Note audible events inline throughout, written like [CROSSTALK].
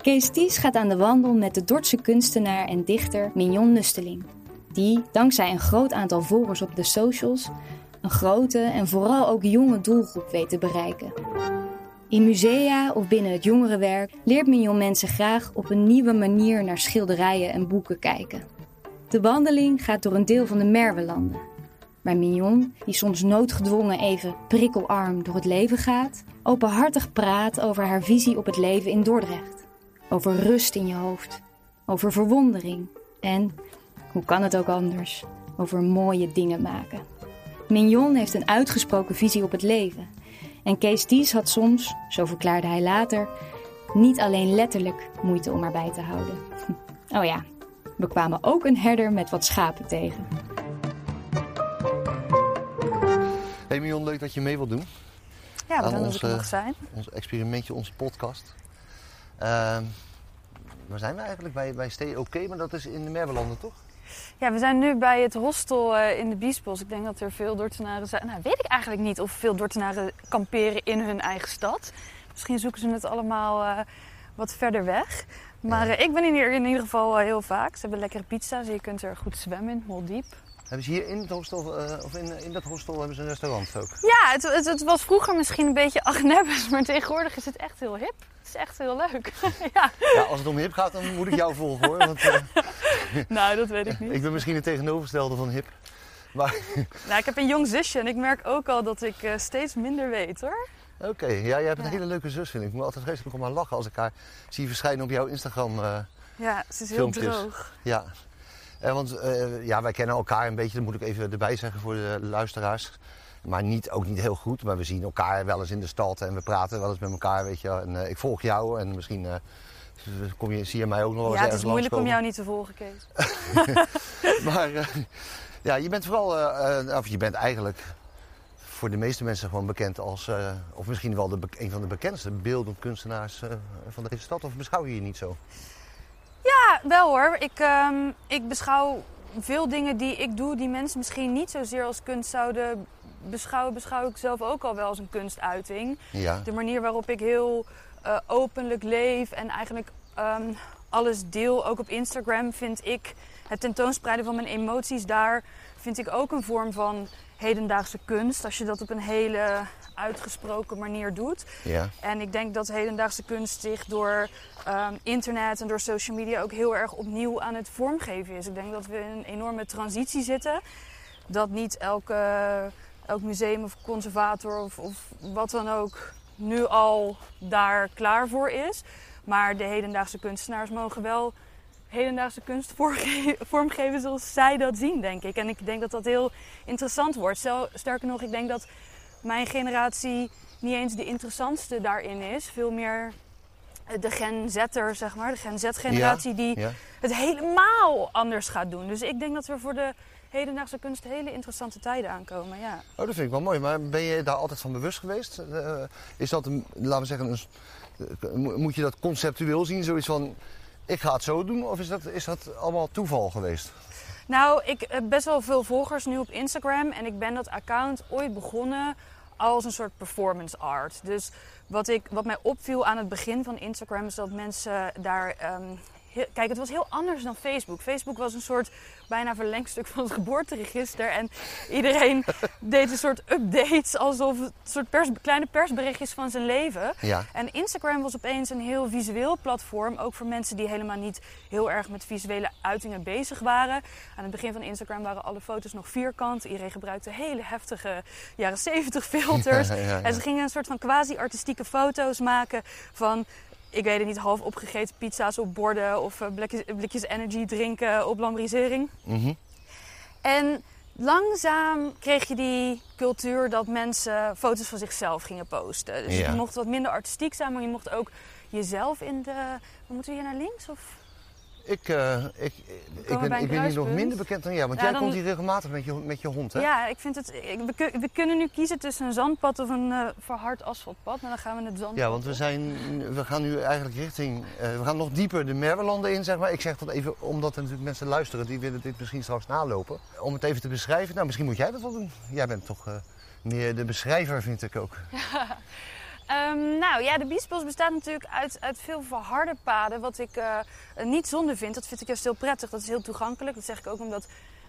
Kees Ties gaat aan de wandel met de Dordtse kunstenaar en dichter Mignon Nusteling. Die, dankzij een groot aantal volgers op de socials, een grote en vooral ook jonge doelgroep weet te bereiken. In musea of binnen het jongerenwerk leert Mignon mensen graag op een nieuwe manier naar schilderijen en boeken kijken. De wandeling gaat door een deel van de Merwelanden. Maar Mignon, die soms noodgedwongen even prikkelarm door het leven gaat, openhartig praat over haar visie op het leven in Dordrecht. Over rust in je hoofd, over verwondering en, hoe kan het ook anders, over mooie dingen maken. Mignon heeft een uitgesproken visie op het leven. En Kees Dies had soms, zo verklaarde hij later, niet alleen letterlijk moeite om haar bij te houden. [LAUGHS] Oh ja, we kwamen ook een herder met wat schapen tegen. Hey Mion, leuk dat je mee wilt doen. Ja, dat ik onze- mag zijn. Ons experimentje, onze podcast. Ehm, waar zijn we eigenlijk? Bij, bij Stay Oké, maar dat is in de Merwelanden, toch? Ja, we zijn nu bij het hostel eh, in de Biesbos. Ik denk dat er veel Dordtenaren zijn. Nou, weet ik eigenlijk niet of veel Dordtenaren kamperen in hun eigen stad. Misschien zoeken ze het allemaal eh, wat verder weg. Maar Ja. eh, ik ben hier in ieder geval heel vaak. Ze hebben lekkere pizza's. Je kunt er goed zwemmen in, heel diep. Hebben ze hier in het hostel, eh, of in, in dat hostel hebben ze een restaurant ook? Ja, het, het, het was vroeger misschien een beetje agnebbes, maar tegenwoordig is het echt heel hip. Het is echt heel leuk. [LAUGHS] ja, Ja, als het om hip gaat, dan moet ik jou volgen hoor. Want eh, [LAUGHS] nou, dat weet ik niet. ik ben misschien het tegenovergestelde van hip. Maar [LAUGHS] Nou, ik heb een jong zusje en ik merk ook al dat ik eh, steeds minder weet hoor. oké, ja, jij hebt een Ja. hele leuke zus vind ik. Ik moet altijd vreselijk om haar lachen als ik haar zie verschijnen op jouw Instagram. Ja, ze is heel Filmpjes. droog. Ja, want eh, ja, wij kennen elkaar een beetje, dat moet ik even erbij zeggen voor de luisteraars. Maar niet, ook niet heel goed, maar we zien elkaar wel eens in de stad en we praten wel eens met elkaar, weet je. En eh, ik volg jou en misschien eh, kom je, zie je mij ook nog wel eens Ja, het is moeilijk om jou niet te volgen, Kees. [LAUGHS] Maar eh, ja, je bent vooral, eh, eh, of je bent eigenlijk voor de meeste mensen gewoon bekend als, eh, of misschien wel de, een van de bekendste beeldend kunstenaars eh, van deze stad. Of beschouw je je niet zo? Ja, wel hoor. Ik, ehm, ik beschouw veel dingen die ik doe, die mensen misschien niet zozeer als kunst zouden beschouwen, beschouw ik zelf ook al wel als een kunstuiting. Ja. De manier waarop ik heel eh, openlijk leef en eigenlijk ehm, alles deel, ook op Instagram, vind ik het tentoonspreiden van mijn emoties daar, vind ik ook een vorm van hedendaagse kunst. Als je dat op een hele uitgesproken manier doet. Ja. En ik denk dat hedendaagse kunst zich door ehm, internet en door social media ook heel erg opnieuw aan het vormgeven is. Ik denk dat we in een enorme transitie zitten. Dat niet elke, elk museum of conservator of, of wat dan ook nu al daar klaar voor is. Maar de hedendaagse kunstenaars mogen wel hedendaagse kunst [LAUGHS] vormgeven zoals zij dat zien, denk ik. En ik denk dat dat heel interessant wordt. Sterker nog, ik denk dat mijn generatie niet eens de interessantste daarin is. Veel meer de Gen zeg maar. De Gen Z-generatie die Ja. het helemaal anders gaat doen. Dus ik denk dat we voor de hedendaagse kunst hele interessante tijden aankomen, ja. Oh, dat vind ik wel mooi. Maar ben je daar altijd van bewust geweest? Eh, is dat, een, laten we zeggen, een, eh, mo- moet je dat conceptueel zien? Zoiets van, ik ga het zo doen? Of is dat, is dat allemaal toeval geweest? Nou, ik heb best wel veel volgers nu op Instagram. En ik ben dat account ooit begonnen als een soort performance art. Dus wat, ik, wat mij opviel aan het begin van Instagram is dat mensen daar. ehm, kijk, het was heel anders dan Facebook. Facebook was een soort bijna verlengstuk van het geboorteregister. En iedereen [LAUGHS] deed een soort updates alsof het een soort pers, kleine persberichtjes van zijn leven. Ja. En Instagram was opeens een heel visueel platform, ook voor mensen die helemaal niet heel erg met visuele uitingen bezig waren. Aan het begin van Instagram waren alle foto's nog vierkant. Iedereen gebruikte hele heftige jaren 70 filters. [LAUGHS] Ja, ja, ja. En ze gingen een soort van quasi-artistieke foto's maken van, ik weet het niet, half opgegeten pizza's op borden of eh, blikjes, blikjes energy drinken op lambrisering. Mhm. En langzaam kreeg je die cultuur dat mensen foto's van zichzelf gingen posten. Dus Ja. je mocht wat minder artistiek zijn, maar je mocht ook jezelf in de... Moeten we hier naar links? Of? Ik, eh, ik, ik, bij ben, ik ben hier nog minder bekend dan jij. Want Ja, jij dan- komt hier regelmatig met je, met je hond, hè? Ja, ik vind het... ik- we, kun- we kunnen nu kiezen tussen een zandpad of een eh, verhard asfaltpad. Maar dan gaan we het zandpad Ja, want we, zijn, we gaan nu eigenlijk richting... eh, we gaan nog dieper de Merwelanden in, zeg maar. Ik zeg dat even omdat er natuurlijk mensen luisteren... die willen dit misschien straks nalopen. Om het even te beschrijven. Nou, misschien moet jij dat wel doen. Jij bent toch meer de beschrijver, vind ik ook. [LAUGHS] Ehm, nou ja, de Biesbos bestaat natuurlijk uit, uit veel verharde paden. Wat ik eh, niet zonde vind. Dat vind ik juist heel prettig. Dat is heel toegankelijk. Dat zeg ik ook omdat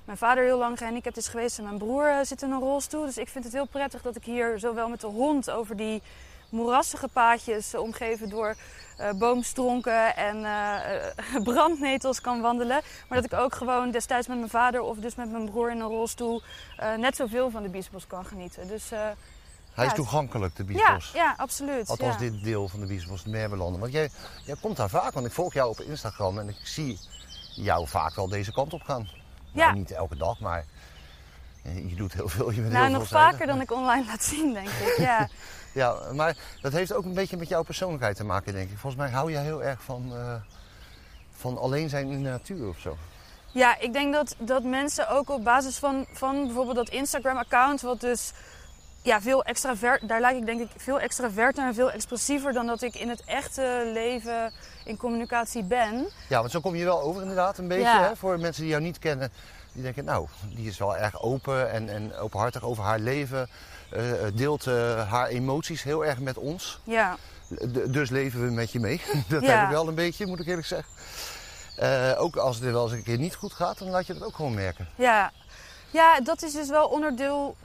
mijn vader heel lang gehandicapt is geweest. En mijn broer eh, zit in een rolstoel. Dus ik vind het heel prettig dat ik hier zowel met de hond over die moerassige paadjes eh, omgeven door eh, boomstronken en [LAUGHS] brandnetels kan wandelen. Maar dat ik ook gewoon destijds met mijn vader of dus met mijn broer in een rolstoel net zoveel van de biesbos kan genieten. Dus Hij is Ja, toegankelijk, de ja, Biesbos. ja, absoluut. Althans, ja. dit deel van de Biesbos, de Merwelanden. Want jij, jij komt daar vaak, want ik volg jou op Instagram en ik zie jou vaak wel deze kant op gaan. Ja. Nou, niet elke dag, maar je doet heel veel. Je bent Nou, heel nog vaker dan ik online laat zien, denk ik. Ja. [LAUGHS] Ja, maar dat heeft ook een beetje met jouw persoonlijkheid te maken, denk ik. Volgens mij hou jij heel erg van, eh, van alleen zijn in de natuur of zo. Ja, ik denk dat, dat mensen ook op basis van, van bijvoorbeeld dat Instagram-account, wat dus ja, veel extravert, daar lijk ik denk ik veel extraverter en veel expressiever dan dat ik in het echte leven in communicatie ben. Ja, want zo kom je wel over inderdaad een beetje. Ja. Hè? Voor mensen die jou niet kennen, die denken, nou, die is wel erg open en, en openhartig over haar leven. eh, deelt eh, haar emoties heel erg met ons. Ja, D- dus leven we met je mee. [LAUGHS] dat Ja. heb ik wel een beetje, moet ik eerlijk zeggen. Eh, ook als het wel eens een keer niet goed gaat, dan laat je dat ook gewoon merken. ja. ja, dat is dus wel onderdeel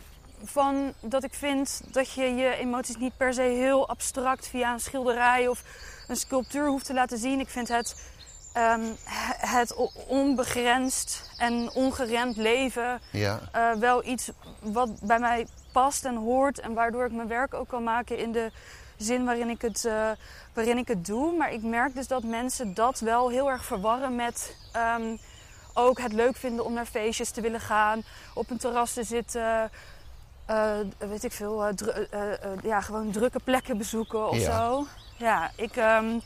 van dat ik vind dat je je emoties niet per se heel abstract via een schilderij of een sculptuur hoeft te laten zien. Ik vind het, ehm, het onbegrensd en ongeremd leven Ja, eh, wel iets wat bij mij past en hoort. En waardoor ik mijn werk ook kan maken in de zin waarin ik het, eh, waarin ik het doe. Maar ik merk dus dat mensen dat wel heel erg verwarren met ehm, ook het leuk vinden om naar feestjes te willen gaan, op een terras te zitten. Eh, weet ik veel, eh, eh, ja, gewoon drukke plekken bezoeken of Ja. zo. Ja, ik, ehm,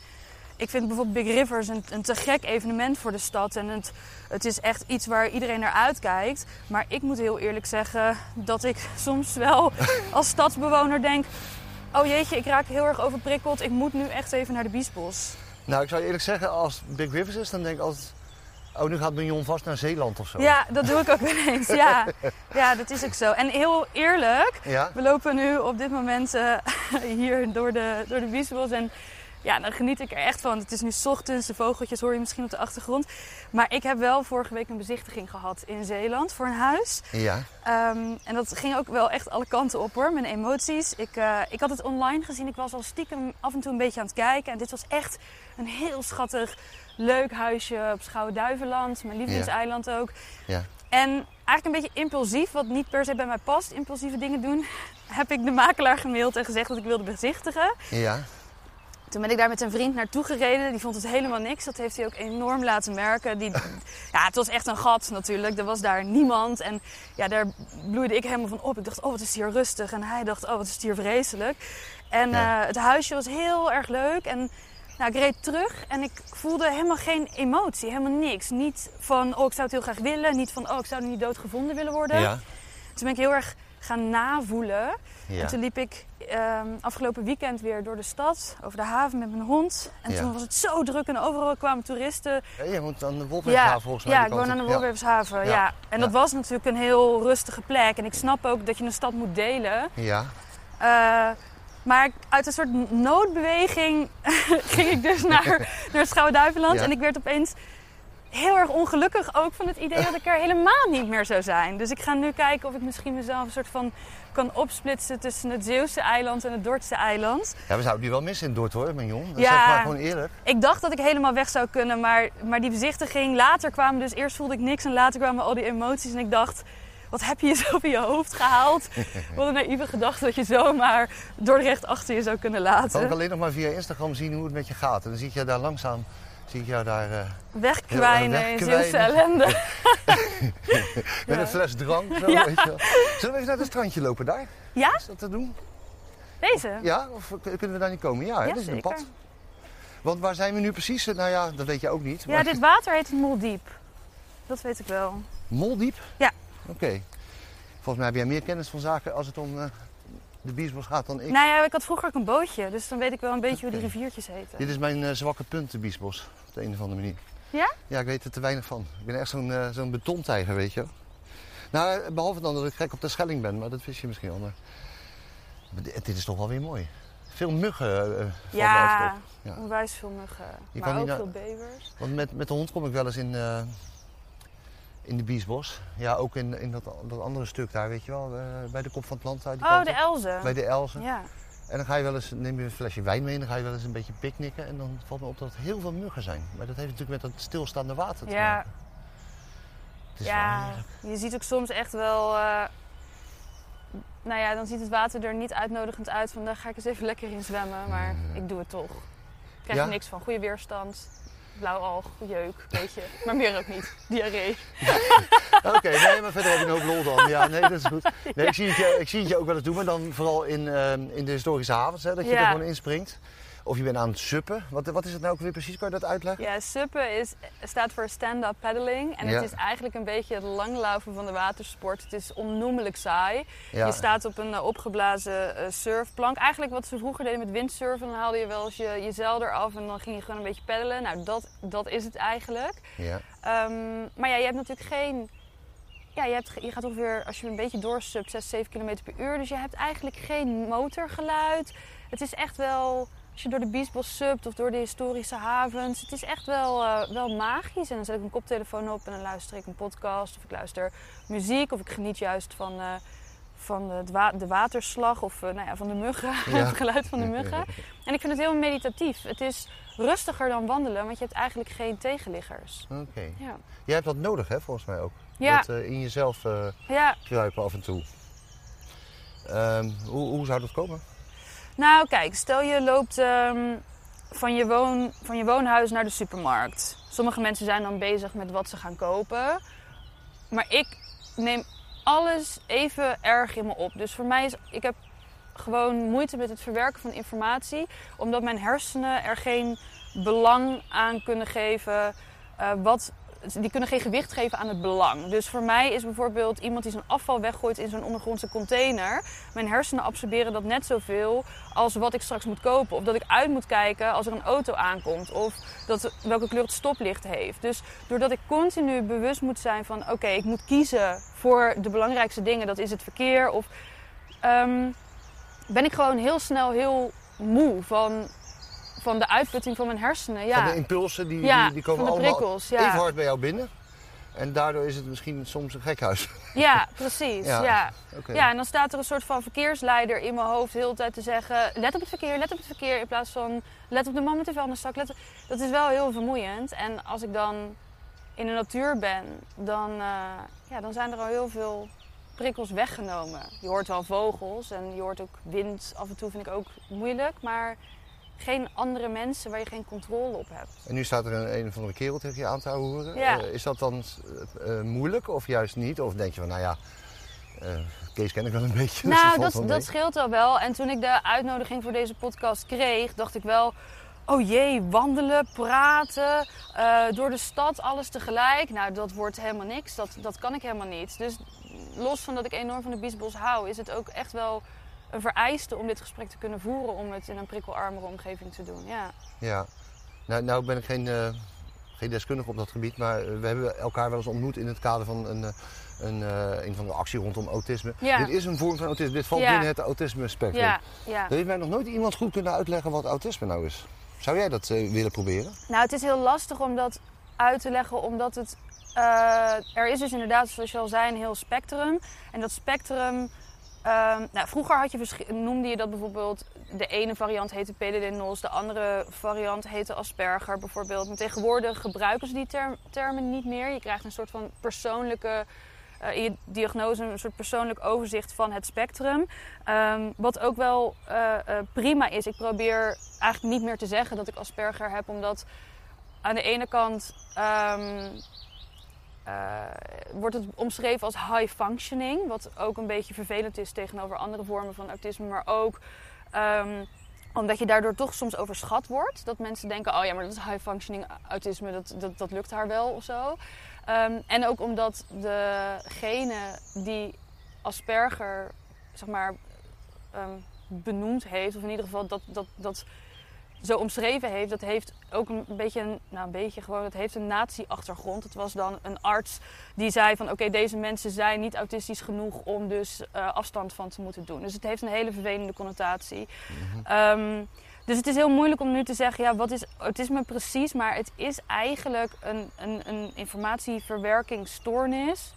ik vind bijvoorbeeld Big Rivers een, een te gek evenement voor de stad. En het, het is echt iets waar iedereen naar uitkijkt. Maar ik moet heel eerlijk zeggen dat ik [LAUGHS] soms wel als stadsbewoner denk... Oh jeetje, ik raak heel erg overprikkeld. Ik moet nu echt even naar de Biesbos. nou ik zou je eerlijk zeggen, als Big Rivers is, dan denk ik altijd... Oh, nu gaat Mignon vast naar Zeeland of zo. Ja, dat doe ik ook wel eens. Ja. [LAUGHS] ja, dat is ook zo. En heel eerlijk, Ja? we lopen nu op dit moment eh, [LAUGHS] hier door de, door de Biesbos. En ja, dan geniet ik er echt van. Het is nu ochtends, de vogeltjes hoor je misschien op de achtergrond. Maar ik heb wel vorige week een bezichtiging gehad in Zeeland voor een huis. Ja. Ehm, en dat ging ook wel echt alle kanten op hoor, mijn emoties. Ik, eh, ik had het online gezien, ik was al stiekem af en toe een beetje aan het kijken. En dit was echt een heel schattig, leuk huisje op Schouwen-Duiveland. Mijn lievelingseiland ook. Ja. En eigenlijk een beetje impulsief, wat niet per se bij mij past, impulsieve dingen doen, [LAUGHS] heb ik de makelaar gemaild en gezegd dat ik wilde bezichtigen. Ja. Toen ben ik daar met een vriend naartoe gereden. Die vond het helemaal niks. Dat heeft hij ook enorm laten merken. Die, [LAUGHS] ja, het was echt een gat natuurlijk. Er was daar niemand. En ja, daar bloeide ik helemaal van op. Ik dacht, oh, wat is hier rustig. En hij dacht, oh, wat is hier vreselijk. En Ja. eh, het huisje was heel erg leuk. En nou, ik reed terug en ik voelde helemaal geen emotie. Helemaal niks. Niet van, oh, ik zou het heel graag willen. Niet van, oh, ik zou er niet doodgevonden willen worden. Ja. Toen ben ik heel erg gaan navoelen. Ja. En toen liep ik ehm, afgelopen weekend weer door de stad, over de haven met mijn hond. En Ja. toen was het zo druk en overal kwamen toeristen. Ja, je moet aan de Wolfweghaven volgens mij. ja, ik woon aan de op. Ja. Ja. Ja. En Ja. dat was natuurlijk een heel rustige plek. En ik snap ook dat je een stad moet delen. Ja. Eh, maar uit een soort noodbeweging [LAUGHS] ging ik dus naar, [LAUGHS] naar Schouwen-Duiveland. Ja. En ik werd opeens heel erg ongelukkig ook van het idee dat ik er helemaal niet meer zou zijn. Dus ik ga nu kijken of ik misschien mezelf een soort van kan opsplitsen tussen het Zeeuwse eiland en het Dordtse eiland. ja, we zouden die wel missen in Dordt hoor, Mignon. Dat Ja. zeg maar gewoon eerlijk. Ik dacht dat ik helemaal weg zou kunnen, maar, maar die bezichtiging, later kwamen dus, eerst voelde ik niks en later kwamen al die emoties en ik dacht... Wat heb je jezelf in je hoofd gehaald? [LAUGHS] Wat een naïeve gedachte dat je zomaar Dordrecht achter je zou kunnen laten. alleen nog maar via Instagram zien hoe het met je gaat. En dan zie ik jou daar langzaam, zie ik jou daar eh, Wegkwijnen in Wegkwijnen. Zeeuwse ellende. [LAUGHS] met Ja. een fles drank. Zo, Ja. weet je wel. Zullen we even naar het strandje lopen daar? Ja? Is dat te doen? Deze? Ja? Of kunnen we daar niet komen? Ja? Ja, dat is een pad. Want waar zijn we nu precies? Nou ja, dat weet je ook niet. Ja, maar- dit water heet het Moldiep. Dat weet ik wel. Moldiep? Ja. Oké. Volgens mij heb jij meer kennis van zaken als het om eh, de biesbos gaat dan ik. Nou ja, ik had vroeger ook een bootje, dus dan weet ik wel een beetje hoe die riviertjes heten. Dit is mijn eh, zwakke punt, de biesbos. Op de een of andere manier. Ja? Ja, ik weet er te weinig van. Ik ben echt zo'n eh, zo'n betontijger, weet je wel. Nou, eh, behalve dan dat ik gek op de Schelling ben, maar dat wist je misschien al. Maar maar dit, dit is toch wel weer mooi. veel muggen uh, Ja, onwijs veel muggen. Je maar ook veel bevers. Want met, met de hond kom ik wel eens in, in de Biesbos. Ja, ook in, in dat, dat andere stuk daar, weet je wel. eh, bij de kop van het land. Uit die Oh, kant de op. Elzen. Bij de Elzen. Ja. En dan ga je wel eens, neem je een flesje wijn mee en dan ga je wel eens een beetje picknicken. En dan valt me op dat er heel veel muggen zijn. Maar dat heeft natuurlijk met dat stilstaande water te Ja. maken. Het is wel Ja, je ziet ook soms echt wel. eh, nou ja, dan ziet het water er niet uitnodigend uit van daar ga ik eens even lekker in zwemmen. Maar ik doe het toch. Ik krijg Ja? er niks van. Goede weerstand, blauwalg, jeuk, weet je. Maar meer ook niet. Diarree. Oké, nee, maar verder heb je een hoop lol dan. Ja, nee, dat is goed. Nee, ik, zie het je, ik zie het je ook wel eens doen, maar dan vooral in, ehm, in de historische havens, hè, dat je er gewoon inspringt. Of je bent aan het suppen. Wat, wat is het nou ook weer precies? Kan je dat uitleggen? Ja, suppen is, staat voor stand-up paddling. En Ja. het is eigenlijk een beetje het langlaufen van de watersport. Het is onnoemelijk saai. Ja. Je staat op een eh, opgeblazen eh, surfplank. Eigenlijk wat ze vroeger deden met windsurfen. Dan haalde je wel eens je, je zeil eraf en dan ging je gewoon een beetje peddelen. Nou, dat, dat is het eigenlijk. Ja. Ehm, maar ja, je hebt natuurlijk geen... Ja, je, hebt, je gaat ongeveer, als je een beetje doorsubt, 6, 7 km per uur. Dus je hebt eigenlijk geen motorgeluid. Het is echt wel, als je door de Biesbos subt of door de historische havens. Het is echt wel, eh, wel magisch. En dan zet ik mijn koptelefoon op en dan luister ik een podcast. Of ik luister muziek. Of ik geniet juist van, eh, van wa- de waterslag of eh, nou ja, van de muggen. [LAUGHS] Ja. het geluid van de muggen. En ik vind het heel meditatief. Het is rustiger dan wandelen, want je hebt eigenlijk geen tegenliggers. Oké. Ja. Jij hebt dat nodig, hè, volgens mij ook. Ja. Dat in jezelf ja, kruipen af en toe. Ehm, hoe, hoe zou dat komen? Nou, kijk, stel je loopt ehm, van, je woon, van je woonhuis naar de supermarkt. Sommige mensen zijn dan bezig met wat ze gaan kopen. Maar ik neem alles even erg in me op. Dus voor mij is, ik heb gewoon moeite met het verwerken van informatie. Omdat mijn hersenen er geen belang aan kunnen geven. eh, wat, die kunnen geen gewicht geven aan het belang. Dus voor mij is bijvoorbeeld iemand die zijn afval weggooit in zo'n ondergrondse container. Mijn hersenen absorberen dat net zoveel als wat ik straks moet kopen. Of dat ik uit moet kijken als er een auto aankomt. Of dat, welke kleur het stoplicht heeft. Dus doordat ik continu bewust moet zijn van... oké, ik moet kiezen voor de belangrijkste dingen. Dat is het verkeer. Of ehm, ben ik gewoon heel snel heel moe van, van de uitputting van mijn hersenen. Ja, Van de impulsen, die, Ja, die, die komen van de allemaal ja. even hard bij jou binnen. En daardoor is het misschien soms een gekhuis. [LAUGHS] ja precies. Ja, Ja. En dan staat er een soort van verkeersleider in mijn hoofd de hele tijd te zeggen... let op het verkeer, let op het verkeer. In plaats van let op de man met de vuilniszak. Let op... Dat is wel heel vermoeiend. En als ik dan in de natuur ben, dan, eh, ja, dan zijn er al heel veel prikkels weggenomen. Je hoort wel vogels en je hoort ook wind. Af en toe vind ik ook moeilijk. Maar geen andere mensen waar je geen controle op hebt. En nu staat er een, een of andere kerel tegen je aan te houden. Ja. is dat dan eh, eh, moeilijk of juist niet? Of denk je van, nou ja, eh, Kees ken ik wel een beetje. [LAUGHS] dus Nou, dat, dat scheelt al wel. En toen ik de uitnodiging voor deze podcast kreeg, dacht ik wel... Oh jee, wandelen, praten, eh, door de stad, alles tegelijk. Nou, dat wordt helemaal niks. Dat, dat kan ik helemaal niet. Dus los van dat ik enorm van de Biesbos hou... is het ook echt wel een vereiste om dit gesprek te kunnen voeren... om het in een prikkelarmere omgeving te doen. Ja. Ja. Nou, nou ben ik geen, eh, geen deskundige op dat gebied, maar eh, we hebben elkaar wel eens ontmoet in het kader van een, eh, een, een van de actie rondom autisme. Ja. Dit is een vorm van autisme. Dit valt Ja. binnen het autisme spectrum. Ja, ja. Heeft mij nog nooit iemand goed kunnen uitleggen wat autisme nou is. Zou jij dat willen proberen? Nou, het is heel lastig om dat uit te leggen, omdat het. er is dus inderdaad, zoals je al zei, een heel spectrum. En dat spectrum. Ehm, nou, vroeger had je noemde je dat bijvoorbeeld. De ene variant heette PDD-NOS, de andere variant heette Asperger bijvoorbeeld. Maar tegenwoordig gebruiken ze die term- termen niet meer. Je krijgt een soort van persoonlijke. eh, in je diagnose een soort persoonlijk overzicht van het spectrum. Ehm, wat ook wel eh, eh, prima is. Ik probeer eigenlijk niet meer te zeggen dat ik Asperger heb, omdat aan de ene kant ehm, eh, wordt het omschreven als high functioning, wat ook een beetje vervelend is tegenover andere vormen van autisme, maar ook ehm, omdat je daardoor toch soms overschat wordt. Dat mensen denken, oh ja, maar dat is high functioning autisme, dat, dat, dat lukt haar wel of zo. Ehm, en ook omdat degene die Asperger, zeg maar, ehm, benoemd heeft, of in ieder geval dat, dat, dat zo omschreven heeft, dat heeft ook een beetje, een, nou een beetje gewoon, het heeft een nazi-achtergrond. Het was dan een arts die zei van oké, deze mensen zijn niet autistisch genoeg om dus uh, afstand van te moeten doen. Dus het heeft een hele vervelende connotatie. Ehm, dus het is heel moeilijk om nu te zeggen, ja, wat is autisme precies? Maar het is eigenlijk een, een, een informatieverwerkingsstoornis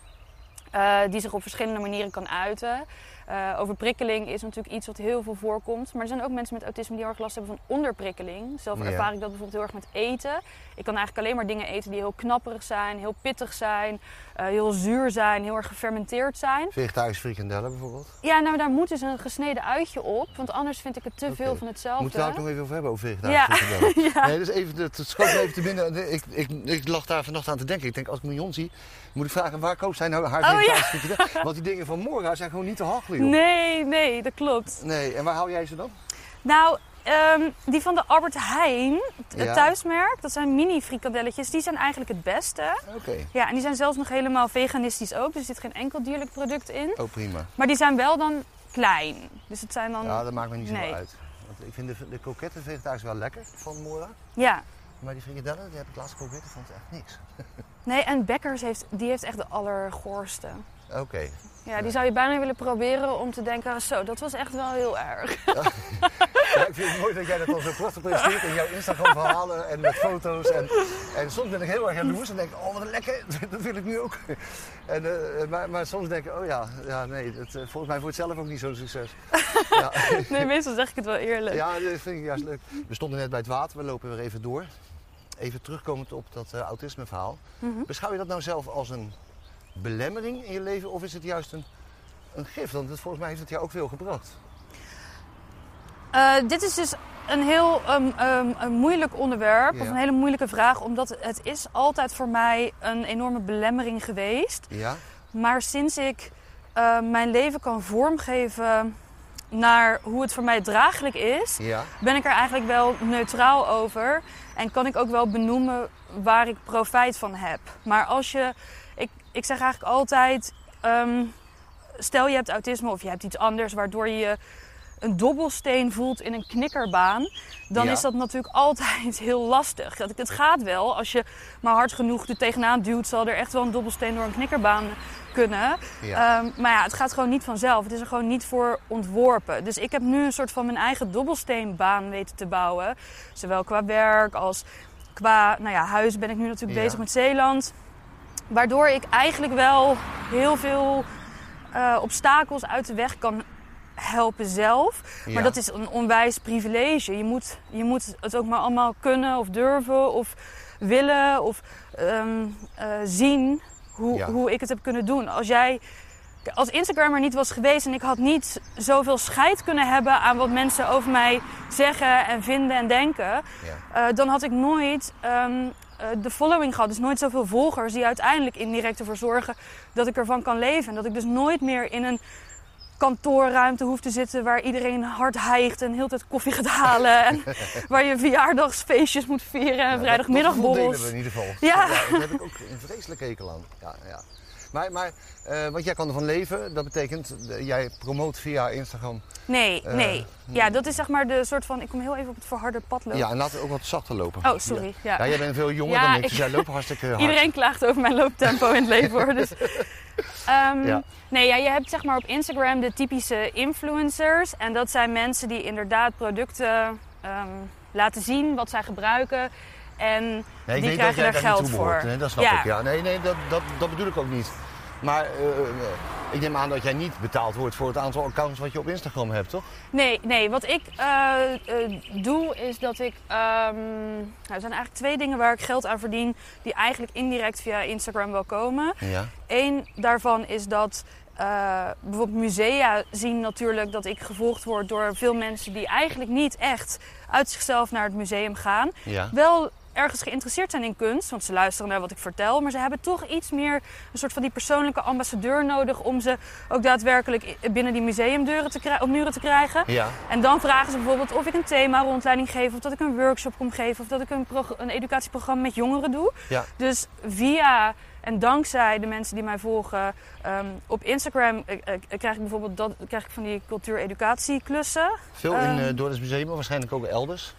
uh, die zich op verschillende manieren kan uiten. Uh, overprikkeling is natuurlijk iets wat heel veel voorkomt. Maar er zijn ook mensen met autisme die heel erg last hebben van onderprikkeling. Zelf ervaar ik dat bijvoorbeeld heel erg met eten. Ik kan eigenlijk alleen maar dingen eten die heel knapperig zijn, heel pittig zijn, uh, heel zuur zijn, heel erg gefermenteerd zijn. Vegetarische frikandellen bijvoorbeeld? Ja, nou daar moet dus een gesneden uitje op. Want anders vind ik het te okay. veel van hetzelfde. Moeten we het ook nog even over hebben, over vegetarische ja. frikandellen? [LAUGHS] ja. Nee, dus even, het schoot even te binnen. Ik, ik, ik lag daar vannacht aan te denken. Ik denk, als ik Mignon zie, moet ik vragen, waar koopt zij nou haar vegetarische oh, ja. frikandellen? [LAUGHS] Want die dingen van Mora zijn gewoon niet te hachelen. Nee, nee, dat klopt. Nee, en waar hou jij ze dan? Nou, um, die van de Albert Heijn, het ja. thuismerk, dat zijn mini frikandelletjes. Die zijn eigenlijk het beste. Oké. Okay. Ja, en die zijn zelfs nog helemaal veganistisch ook. Dus er zit geen enkel dierlijk product in. Oh, prima. Maar die zijn wel dan klein. Dus het zijn dan... Ja, dat maakt me niet zo nee. uit. Want ik vind de, de kroketten vegetarisch wel lekker van Mora. Ja. Maar die frikandellen, die heb ik laatst geprobeerd, vond ik echt niks. [LAUGHS] nee, en Bekkers heeft, die heeft echt de allergoorste. Oké. Okay. Ja, die zou je bijna willen proberen om te denken, zo, dat was echt wel heel erg. Ja. [LAUGHS] ja, ik vind het mooi dat jij dat al zo prachtig presenteert in jouw Instagram verhalen en met foto's. En, en soms ben ik heel erg jaloers en denk oh wat lekker, [LAUGHS] dat wil ik nu ook. En, uh, maar, maar, soms denk ik, oh ja, ja nee, uh, volgens mij wordt het zelf ook niet zo'n succes. [LAUGHS] Ja. nee, meestal zeg ik het wel eerlijk. Ja, dat vind ik juist leuk. We stonden net bij het water, we lopen weer even door. Even terugkomend op dat uh, autisme verhaal. Mm -hmm. Beschouw je dat nou zelf als een belemmering in je leven of is het juist een, een gift? Want het, volgens mij heeft het jou ook veel gebracht. Uh, dit is dus een heel um, um, een moeilijk onderwerp, ja. of een hele moeilijke vraag, omdat het is altijd voor mij een enorme belemmering geweest. Ja. Maar sinds ik uh, mijn leven kan vormgeven naar hoe het voor mij draaglijk is, ja. ben ik er eigenlijk wel neutraal over. En kan ik ook wel benoemen waar ik profijt van heb. Maar als je ik zeg eigenlijk altijd: um, stel je hebt autisme of je hebt iets anders waardoor je een dobbelsteen voelt in een knikkerbaan, dan ja. is dat natuurlijk [LAUGHS] altijd heel lastig. Het gaat wel, als je maar hard genoeg er tegenaan duwt, zal er echt wel een dobbelsteen door een knikkerbaan kunnen. Ja. Um, maar ja, het gaat gewoon niet vanzelf. Het is er gewoon niet voor ontworpen. Dus ik heb nu een soort van mijn eigen dobbelsteenbaan weten te bouwen. Zowel qua werk als qua nou ja, huis ben ik nu natuurlijk Ja. bezig met Zeeland. Waardoor ik eigenlijk wel heel veel uh, obstakels uit de weg kan helpen zelf. Ja. Maar dat is een onwijs privilege. Je moet, je moet het ook maar allemaal kunnen of durven of willen of um, uh, zien hoe, Ja. hoe ik het heb kunnen doen. Als jij als Instagram er niet was geweest en ik had niet zoveel scheid kunnen hebben aan wat mensen over mij zeggen en vinden en denken, Ja. uh, dan had ik nooit um, uh, de following gehad. Dus nooit zoveel volgers die uiteindelijk indirect ervoor zorgen dat ik ervan kan leven. En dat ik dus nooit meer in een kantoorruimte hoef te zitten waar iedereen hard hijgt en heel tijd koffie gaat halen. En [LAUGHS] waar je verjaardagsfeestjes moet vieren en Ja, vrijdagmiddagborrels. Dat, dat we in ieder geval. Ja. daar heb ik ook een vreselijke hekel aan. Ja, ja. Maar, maar eh, want jij kan ervan leven, dat betekent, eh, jij promoot via Instagram. Nee, Eh, nee. Ja, dat is zeg maar de soort van... Ik kom heel even op het verharde pad lopen. Ja, en laten we ook wat zachter lopen. Oh, sorry. Ja. Ja, jij bent veel jonger Ja, dan ik, dus jij loopt hartstikke [LAUGHS] hard. Iedereen klaagt over mijn looptempo in het leven hoor. Dus. [LAUGHS] Ehm, Ja. Nee, ja, je hebt zeg maar op Instagram de typische influencers. En dat zijn mensen die inderdaad producten ehm, laten zien, wat zij gebruiken. En Nee, ik die krijgen jij er daar geld voor. dat snap Ja. ik. Ja. Nee, nee dat, dat, dat bedoel ik ook niet. Maar eh, eh, ik neem aan dat jij niet betaald wordt voor het aantal accounts wat je op Instagram hebt, toch? Nee, nee, wat ik eh, doe is dat ik. ehm, nou, er zijn eigenlijk twee dingen waar ik geld aan verdien, die eigenlijk indirect via Instagram wel komen. Ja. Eén daarvan is dat bijvoorbeeld musea zien natuurlijk dat ik gevolgd word door veel mensen die eigenlijk niet echt uit zichzelf naar het museum gaan. Ja. Wel ergens geïnteresseerd zijn in kunst, want ze luisteren naar wat ik vertel, maar ze hebben toch iets meer een soort van die persoonlijke ambassadeur nodig om ze ook daadwerkelijk binnen die museumdeuren te krij- op muren te krijgen. Ja. En dan vragen ze bijvoorbeeld of ik een thema rondleiding geef, of dat ik een workshop kom geven, of dat ik een, een educatieprogramma met jongeren doe. Ja. Dus via en dankzij de mensen die mij volgen ehm, op Instagram eh, eh, krijg ik bijvoorbeeld dat, krijg ik van die cultuur-educatieklussen. Veel in Ehm. uh, Dordrecht Museum, maar waarschijnlijk ook elders.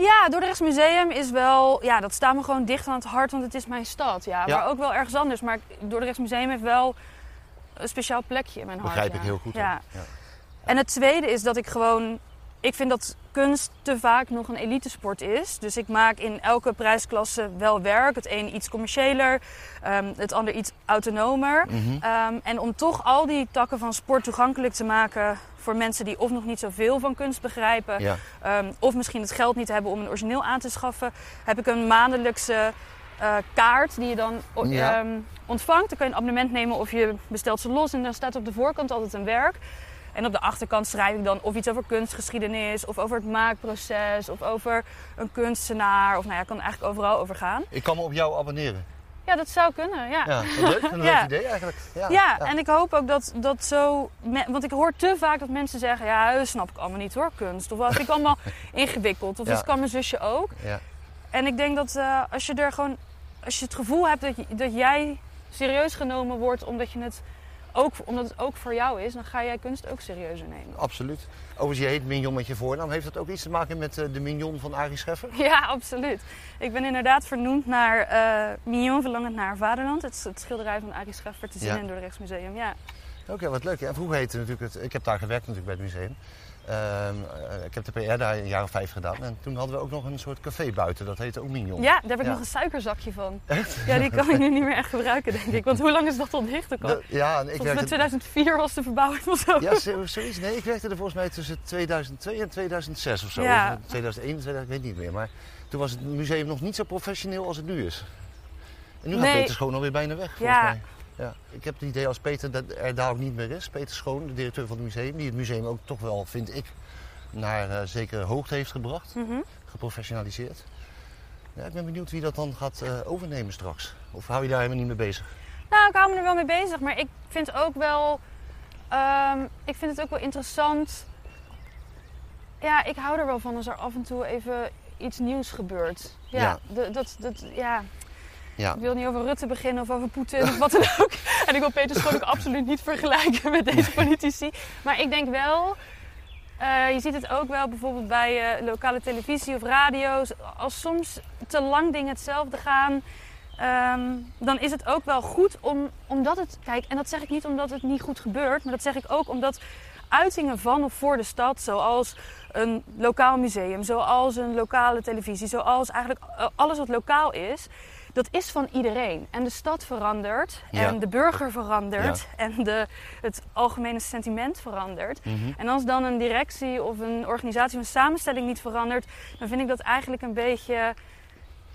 Ja, Dordrechts Museum is wel, ja, dat staat me gewoon dicht aan het hart, want het is mijn stad. Ja, Ja. maar ook wel ergens anders. Maar Dordrechts Museum heeft wel een speciaal plekje in mijn hart. Begrijp ja. ik heel goed. Ja. En het tweede is dat ik gewoon, ik vind dat kunst te vaak nog een elitesport is. Dus ik maak in elke prijsklasse wel werk. Het een iets commerciëler, ehm, het ander iets autonomer. Mhm. Ehm, en om toch al die takken van sport toegankelijk te maken voor mensen die of nog niet zoveel van kunst begrijpen, Ja. Ehm, of misschien het geld niet hebben om een origineel aan te schaffen, heb ik een maandelijkse eh, kaart die je dan Ja. ontvangt. Dan kan je een abonnement nemen of je bestelt ze los en dan staat op de voorkant altijd een werk. En op de achterkant schrijf ik dan of iets over kunstgeschiedenis, of over het maakproces, of over een kunstenaar. Of nou ja, kan eigenlijk overal over gaan. Ik kan me op jou abonneren. Ja, dat zou kunnen, ja. Ja, leuk. Een [LAUGHS] leuk Ja. idee eigenlijk. Ja, Ja, en ik hoop ook dat dat zo. me- Want ik hoor te vaak dat mensen zeggen: Ja, dat snap ik allemaal niet hoor, kunst. Of dat vind ik allemaal [LAUGHS] ingewikkeld. Of dat kan mijn zusje ook. Ja. En ik denk dat eh, als je er gewoon. Als je het gevoel hebt dat, je- dat jij serieus genomen wordt omdat, je het ook, omdat het ook voor jou is, dan ga jij kunst ook serieuzer nemen. Absoluut. Overigens, je heet Mignon met je voornaam. Heeft dat ook iets te maken met eh, de Mignon van Arie Scheffer? Ja, absoluut. Ik ben inderdaad vernoemd naar eh Mignon Verlangend naar Vaderland. Het, schilderij van Arie Scheffer te zien Ja. in het Dordrechts Museum. Ja. Oké, wat leuk. En vroeger heette natuurlijk het... Ik heb daar gewerkt natuurlijk bij het museum. Ehm, eh, ik heb de PR daar een jaar of vijf gedaan. En toen hadden we ook nog een soort café buiten. Dat heette ook Mignon. ja, daar heb ik Ja. nog een suikerzakje van. Ja, die kan ik nu niet meer echt gebruiken, denk ik. Want hoe lang is dat al dicht? ook al? Dat- ja, ik werkte... 2004 was de verbouwing of zo. Ja, zo- zoiets. Nee, ik werkte er volgens mij tussen 2002 en 2006 of zo. Ja. Of 2001 en 2000, ik weet niet meer. Maar toen was het museum nog niet zo professioneel als het nu is. En nu gaat Nee. Peter Schoon alweer bijna weg, volgens Ja. mij. Ja. Ik heb het idee als Peter dat er daar ook niet meer is. Peter Schoon, de directeur van het museum. Die het museum ook toch wel, vind ik, naar eh, zekere hoogte heeft gebracht. Mhm. Geprofessionaliseerd. Ja, ik ben benieuwd wie dat dan gaat eh, overnemen straks. Of hou je daar helemaal niet mee bezig? Nou, ik hou me er wel mee bezig, maar ik vind ook wel. ehm, ik vind het ook wel interessant. Ja, ik hou er wel van als er af en toe even iets nieuws gebeurt. Ja, Ja. dat, dat, ja. Ja. Ik wil niet over Rutte beginnen of over Poetin of wat dan ook. [LAUGHS] En ik wil Peter Schoon ook [LAUGHS] absoluut niet vergelijken met deze politici. Maar ik denk wel, eh, je ziet het ook wel bijvoorbeeld bij eh, lokale televisie of radio's. Als soms te lang dingen hetzelfde gaan, ehm, dan is het ook wel goed om, omdat het... Kijk, en dat zeg ik niet omdat het niet goed gebeurt, maar dat zeg ik ook omdat uitingen van of voor de stad, zoals een lokaal museum, zoals een lokale televisie, zoals eigenlijk eh, alles wat lokaal is, dat is van iedereen. En de stad verandert, Ja. en de burger verandert, en de, het algemene sentiment verandert. Mhm. En als dan een directie of een organisatie of een samenstelling niet verandert, dan vind ik dat eigenlijk een beetje,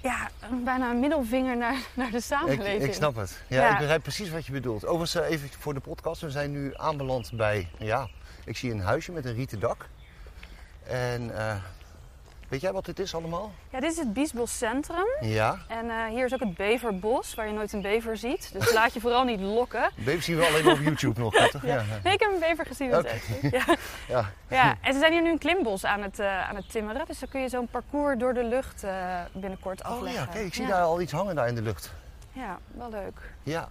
ja, bijna een middelvinger naar, naar de Ik, samenleving. ik snap het. Ja, Ja. ik begrijp precies wat je bedoelt. Overigens, eh, even voor de podcast. We zijn nu aanbeland bij, ja, ik zie een huisje met een rieten dak. En eh, weet jij wat dit is allemaal? Ja, dit is het Biesbos Centrum. Ja, En eh, hier is ook het Beverbos, waar je nooit een bever ziet. Dus laat je vooral niet lokken. [LAUGHS] bevers zien we alleen op YouTube nog. toch? [LAUGHS] Ja. Nee, ik heb een bever gezien. Ja. [LAUGHS] Ja. ja, en ze zijn hier nu een klimbos aan het, eh, aan het timmeren. Dus dan kun je zo'n parcours door de lucht eh, binnenkort Oh afleggen. ja, kijk, ik zie daar al iets hangen daar in de lucht. Ja, wel leuk. Ja.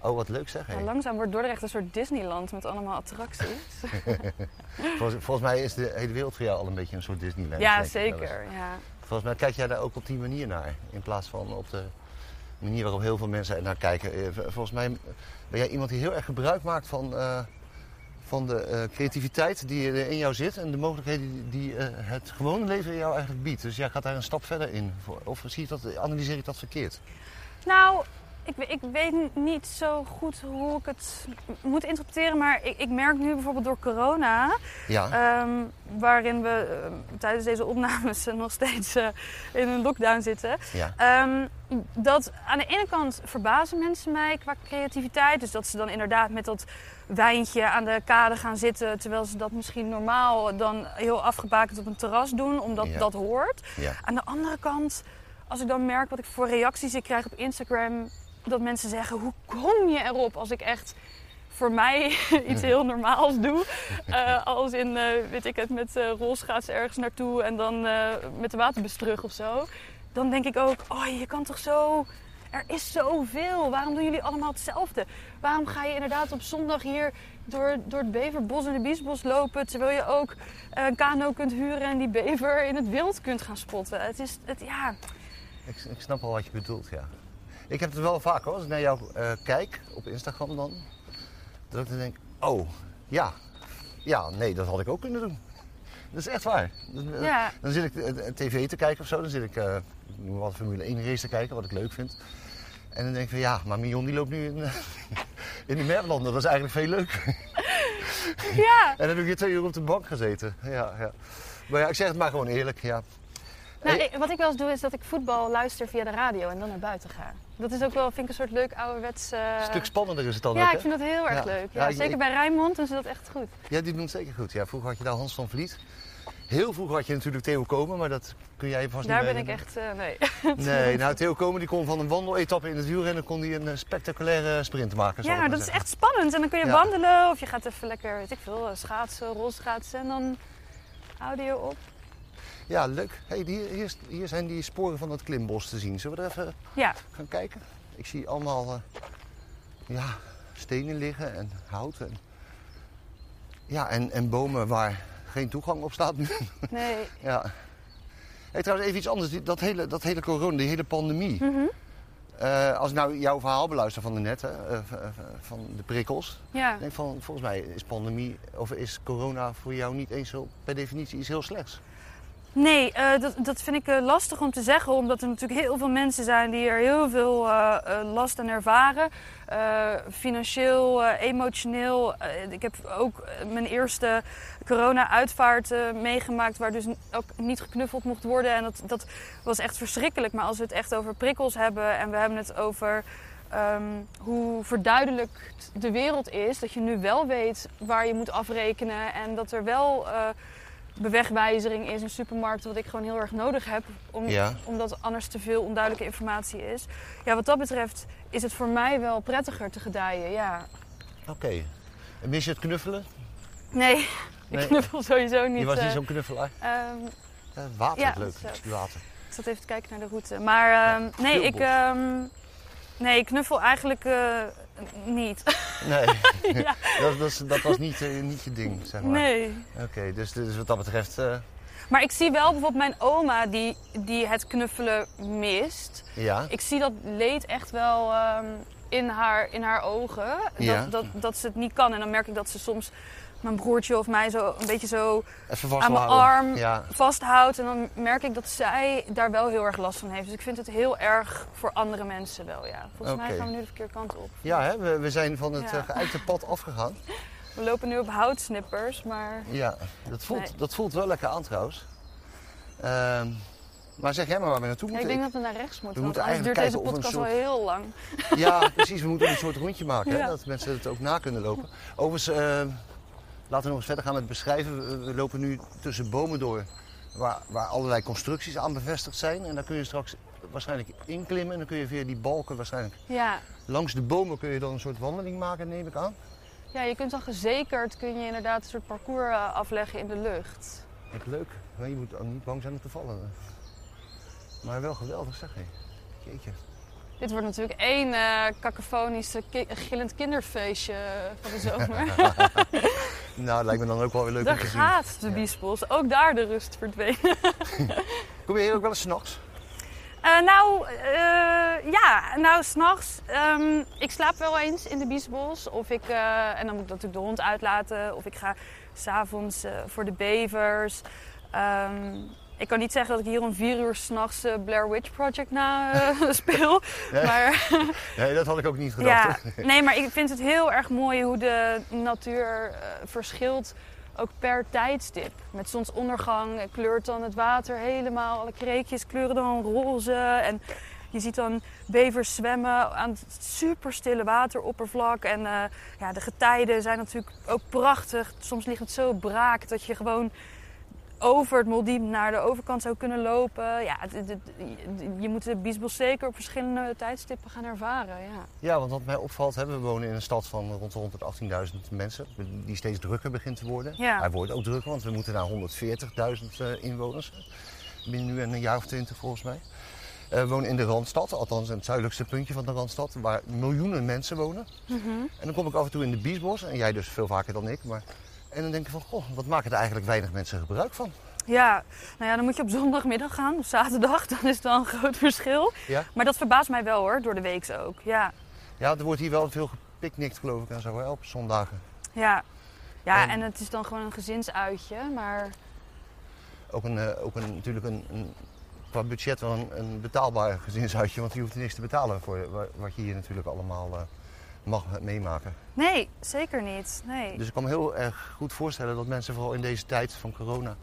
Oh, wat leuk zeg. Hey. langzaam wordt Dordrecht een soort Disneyland met allemaal attracties. [LAUGHS] Volgens, volgens mij is de hele wereld voor jou al een beetje een soort Disneyland. ja, zeker. Ja. Volgens mij kijk jij daar ook op die manier naar. In plaats van op de manier waarop heel veel mensen naar kijken. Eh, Volgens mij ben jij iemand die heel erg gebruik maakt van, eh, van de eh, creativiteit die er in jou zit. En de mogelijkheden die, eh, het gewone leven jou eigenlijk biedt. Dus jij gaat daar een stap verder in. Of zie je dat, analyseer ik dat verkeerd? Nou, ik, ik weet niet zo goed hoe ik het moet interpreteren. Maar ik, ik merk nu bijvoorbeeld door corona... Ja, Ehm, waarin we ehm, tijdens deze opnames [LAUGHS] nog steeds eh, in een lockdown zitten. ja. Ehm, dat aan de ene kant verbazen mensen mij qua creativiteit. Dus dat ze dan inderdaad met dat wijntje aan de kade gaan zitten. Terwijl ze dat misschien normaal dan heel afgebakend op een terras doen, omdat Ja. dat hoort. Aan de andere kant, als ik dan merk wat ik voor reacties ik krijg op Instagram, dat mensen zeggen: hoe kom je erop als ik echt voor mij [LAUGHS] iets heel normaals doe? [LAUGHS] Eh, als in, eh, weet ik het, met uh, rolschaats ergens naartoe en dan eh, met de waterbus terug of zo. Dan denk ik ook: oh, je kan toch zo er is zoveel. Waarom doen jullie allemaal hetzelfde? Waarom ga je inderdaad op zondag hier door, door het Beverbos en de Biesbos lopen... terwijl je ook een kano kunt huren en die bever in het wild kunt gaan spotten? Het is, het, ja... Ik, ik snap al wat je bedoelt, ja. Ik heb het wel vaak hoor, als ik naar jou uh, kijk op Instagram dan. Dat ik dan denk, oh, ja. Ja, nee, dat had ik ook kunnen doen. Dat is echt waar. Dan, Ja. dan zit ik uh, tv te kijken of zo. Dan zit ik uh, wat Formule 1 race te kijken, wat ik leuk vind. En dan denk ik van ja, maar Mion die loopt nu in, [LAUGHS] in de Merlanden. Dat is eigenlijk veel leuker. [LAUGHS] Ja. en dan heb ik hier twee uur op de bank gezeten. Ja, ja. Maar ja, ik zeg het maar gewoon eerlijk. Ja. Nou, Hey. ik- wat ik wel eens doe is dat ik voetbal luister via de radio en dan naar buiten ga. Dat is ook wel, vind ik, een soort leuk ouderwets... eh, Een stuk spannender is het dan Ja, ook, ik vind dat heel erg Ja. leuk. Ja, zeker ik- bij Rijnmond doen ze dat echt goed. Ja, die doen het zeker goed. Ja, vroeger had je daar Hans van Vliet. Heel vroeger had je natuurlijk Theo Komen, maar dat kun jij vast Daar niet ben ik echt... eh, nee. Nee, [LAUGHS] nou Theo Komen die kon van een wandeletappe in het wielrennen kon die een eh, spectaculaire sprint maken. Ja, dat is echt spannend. En dan kun je Ja. wandelen of je gaat even lekker, weet ik veel, schaatsen, rolschaatsen. En dan audio op. Ja, leuk. Hey, hier, hier, hier zijn die sporen van het klimbos te zien. Zullen we er even Ja, gaan kijken? Ik zie allemaal eh, ja, stenen liggen en hout. En, ja, en, en bomen waar geen toegang op staat nu. [LAUGHS] nee. ja. Hey, trouwens, even iets anders. Die- Dat hele, dat hele corona, die hele pandemie. Mhm. Eh, als ik nou jouw verhaal beluister van de net, hè, eh, van de prikkels. Ja. Ik denk van, volgens mij is pandemie, of is corona voor jou niet eens zo per definitie iets heel slechts. Nee, eh, dat, dat vind ik eh, lastig om te zeggen, omdat er natuurlijk heel veel mensen zijn die er heel veel eh, last aan ervaren. Financieel, emotioneel. Ik heb ook mijn eerste corona-uitvaart meegemaakt, waar dus ook niet geknuffeld mocht worden. En dat, dat was echt verschrikkelijk. Maar als we het echt over prikkels hebben en we hebben het over ehm, hoe verduidelijkt de wereld is, dat je nu wel weet waar je moet afrekenen en dat er wel. Bewegwijzering is in supermarkten, wat ik gewoon heel erg nodig heb, om, Ja. omdat anders te veel onduidelijke informatie is. Ja, wat dat betreft is het voor mij wel prettiger te gedijen, ja. Oké. En mis je het knuffelen? Nee, [LAUGHS] ik knuffel sowieso niet. Je was niet eh, zo'n knuffelaar? Ja, water Ja, leuk. Water. ik zat even te kijken naar de route. Maar ehm, nee, ik, ehm, nee, ik knuffel eigenlijk eh, niet. Nee, [LAUGHS] [LAUGHS] ja, dat, dat, dat was niet, eh, niet je ding, zeg maar. nee. Oké, dus, dus wat dat betreft, eh, Maar ik zie wel bijvoorbeeld mijn oma die, die het knuffelen mist. ja. Ik zie dat leed echt wel ehm, in, haar, in haar ogen. Ja. Dat, dat, dat ze het niet kan. En dan merk ik dat ze soms mijn broertje of mij zo een beetje zo aan mijn arm Ja, vasthoudt. En dan merk ik dat zij daar wel heel erg last van heeft. Dus ik vind het heel erg voor andere mensen wel, ja. Volgens mij gaan we nu de verkeerde kant op. ja hè? We, we zijn van het Ja. eh, geëikte pad afgegaan. [LAUGHS] We lopen nu op houtsnippers, maar... Ja, dat voelt, Nee. dat voelt wel lekker aan trouwens. Ehm, maar zeg jij maar waar we naartoe Ja, ik moeten. denk dat we naar rechts moeten, We want moeten duurt deze podcast een wel heel lang. Ja, [LAUGHS] precies. We moeten een soort rondje maken, hè, dat mensen het ook na kunnen lopen. Overigens, eh, laten we nog eens verder gaan met beschrijven. We, lopen nu tussen bomen door waar, waar allerlei constructies aan bevestigd zijn. En daar kun je straks waarschijnlijk inklimmen. En dan kun je via die balken waarschijnlijk Ja. langs de bomen kun je dan een soort wandeling maken, neem ik aan. ja, je kunt dan gezekerd kun je inderdaad een soort parcours eh, afleggen in de lucht. Wat leuk. Maar je moet ook niet bang zijn om te vallen. Maar wel geweldig, zeg hé. Jeetje. Dit wordt natuurlijk één eh eh, ki- gillend kinderfeestje van de zomer. [LAUGHS] Nou, dat lijkt me dan ook wel weer leuk daar om te zien. gaat de biesbos. Ook daar de rust verdwenen. [LAUGHS] Kom je hier ook wel eens s'nachts? Eh nou, eh, ja, nou, s'nachts. ehm ik slaap wel eens in de biesbos. Of ik, eh, en dan moet ik natuurlijk de hond uitlaten. Of ik ga s'avonds voor de bevers. Ehm, ik kan niet zeggen dat ik hier om vier uur s'nachts uh, Blair Witch Project na eh, [LAUGHS] speel. [LAUGHS] Nee. Maar Nee, dat had ik ook niet gedacht. ja, nee, maar ik vind het heel erg mooi hoe de natuur eh, verschilt. Ook per tijdstip. Met zonsondergang kleurt dan het water helemaal. Alle kreekjes kleuren dan roze. En je ziet dan bevers zwemmen aan het superstille wateroppervlak. En ja, de getijden zijn natuurlijk ook prachtig. Soms ligt het zo braak dat je gewoon over het Moldiem naar de overkant zou kunnen lopen. Ja, het- het- het- je moet de Biesbos zeker op verschillende tijdstippen gaan ervaren. Ja. Ja, want wat mij opvalt, hè, we wonen in een stad van rond de 118.000 mensen, die steeds drukker begint te worden. Ja. Hij wordt ook drukker, want we moeten naar 140.000 eh, inwoners. Binnen nu een jaar of twintig volgens mij. Eh, we wonen in de Randstad, althans in het zuidelijkste puntje van de Randstad, waar miljoenen mensen wonen. Mhm. En dan kom ik af en toe in de Biesbos, en jij dus veel vaker dan ik. Maar... En dan denk ik van, goh, wat maken er eigenlijk weinig mensen gebruik van? Ja, nou ja, dan moet je op zondagmiddag gaan of zaterdag. [LAUGHS] Dan is het wel een groot verschil. Ja? Maar dat verbaast mij wel hoor, door de week ook. Ja, Ja, er wordt hier wel veel gepicnict geloof ik en zo, hè, op zondagen. ja. Ja, En- en het is dan gewoon een gezinsuitje. Maar Ook, een, eh, ook een, natuurlijk een, een, qua budget wel een, een betaalbaar gezinshuisje, want je hoeft niks te betalen voor wa- wat je hier natuurlijk allemaal eh, mag meemaken. nee, zeker niet. Nee. Dus ik kan me heel erg goed voorstellen dat mensen vooral in deze tijd van corona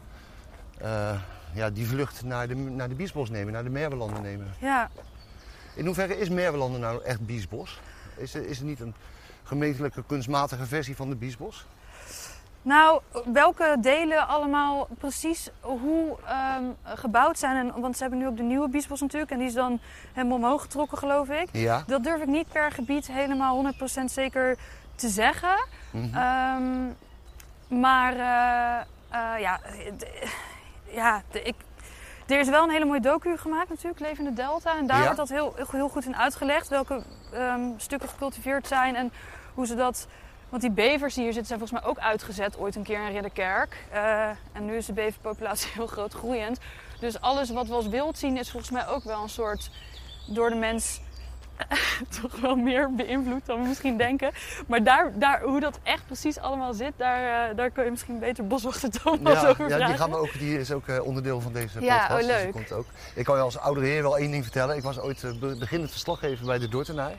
eh, ja, die vlucht naar de, naar de Biesbos nemen, naar de Merwelanden nemen. Ja, In hoeverre is Merwelanden nou echt Biesbos? Is is er niet een gemeentelijke kunstmatige versie van de Biesbos? Nou, welke delen allemaal precies hoe ehm, gebouwd zijn. En, want ze hebben nu ook de nieuwe Biesbos natuurlijk. En die is dan helemaal omhoog getrokken, geloof ik. Ja. Dat durf ik niet per gebied helemaal 100% zeker te zeggen. Ehm, maar eh, eh, ja, ja ik, er is wel een hele mooie docu gemaakt natuurlijk, Levende Delta. En daar Ja. wordt dat heel, heel goed in uitgelegd. Welke ehm, stukken gecultiveerd zijn en hoe ze dat... Want die bevers die hier zitten zijn volgens mij ook uitgezet ooit een keer in Ridderkerk. Eh, en nu is de beverpopulatie [LAUGHS] heel groot groeiend. Dus alles wat we als wild zien is volgens mij ook wel een soort door de mens [LAUGHS] toch wel meer beïnvloed dan we misschien denken. Maar daar, daar, hoe dat echt precies allemaal zit, daar, eh, daar kun je misschien beter boswachter Thomas Ja, over ja, vragen. die, gaan we ook, die is ook eh, onderdeel van deze Ja, podcast. oh, dus die leuk. komt ook. Ik kan je als oudere heer wel één ding vertellen. Ik was ooit be- beginnend verslaggever bij de Dordtenaar.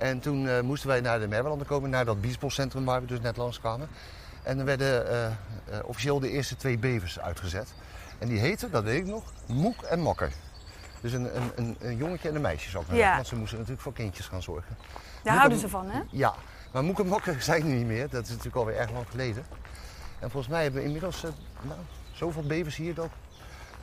En toen eh, moesten wij naar de Merwelanden komen, naar dat biesboscentrum waar we dus net langs kwamen. En er werden eh, eh, officieel de eerste twee bevers uitgezet. En die heten, dat weet ik nog, Moek en Mokker. Dus een, een, een, een jongetje en een meisje zou ik maar Ja. Want ze moesten natuurlijk voor kindjes gaan zorgen. Daar houden ze van, hè? Ja, maar Moek en Mokker [LAUGHS] zijn er niet meer. Dat is natuurlijk alweer erg lang geleden. En volgens mij hebben we inmiddels nou, zoveel bevers hier dat,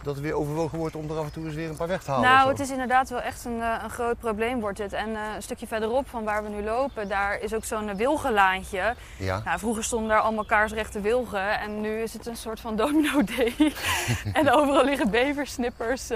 dat er weer overwogen wordt om er af en toe eens weer een paar weg te halen. Nou, het is inderdaad wel echt een, eh, een groot probleem wordt het. En eh, een stukje verderop van waar we nu lopen, daar is ook zo'n eh, wilgenlaantje. Ja, Nou, vroeger stonden daar allemaal kaarsrechte wilgen en nu is het een soort van domino-day. [LAUGHS] en overal liggen beversnippers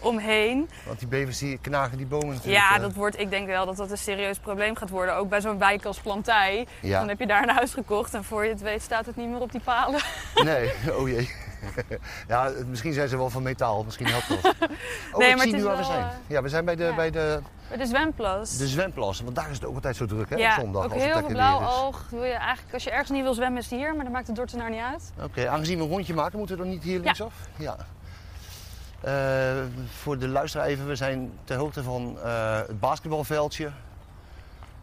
omheen. want die bevers die knagen die bomen natuurlijk. Ja, dat wordt, ik denk wel dat dat een serieus probleem gaat worden. Ook bij zo'n wijk als Plantij. Ja. Dan heb je daar een huis gekocht en voor je het weet staat het niet meer op die palen. Nee, [LAUGHS] oh jee. [LAUGHS] ja, het- misschien zijn ze wel van metaal, misschien helpt dat. [LAUGHS] Oh, Nee, ik maar zie het nu waar we zijn. Ja, we zijn bij de, ja. bij de, Bij de zwemplas. de zwemplassen, want daar is het ook altijd zo druk hè, ja, op zondag. ook als het heel veel blauw oog. Wil je eigenlijk, als je ergens niet wil zwemmen is het hier, maar dat maakt de Dordtenaar niet uit. Oké, aangezien we een rondje maken, moeten we dan niet hier linksaf? Ja. Eh, voor de luisteraar even, we zijn ter hoogte van eh, het basketbalveldje.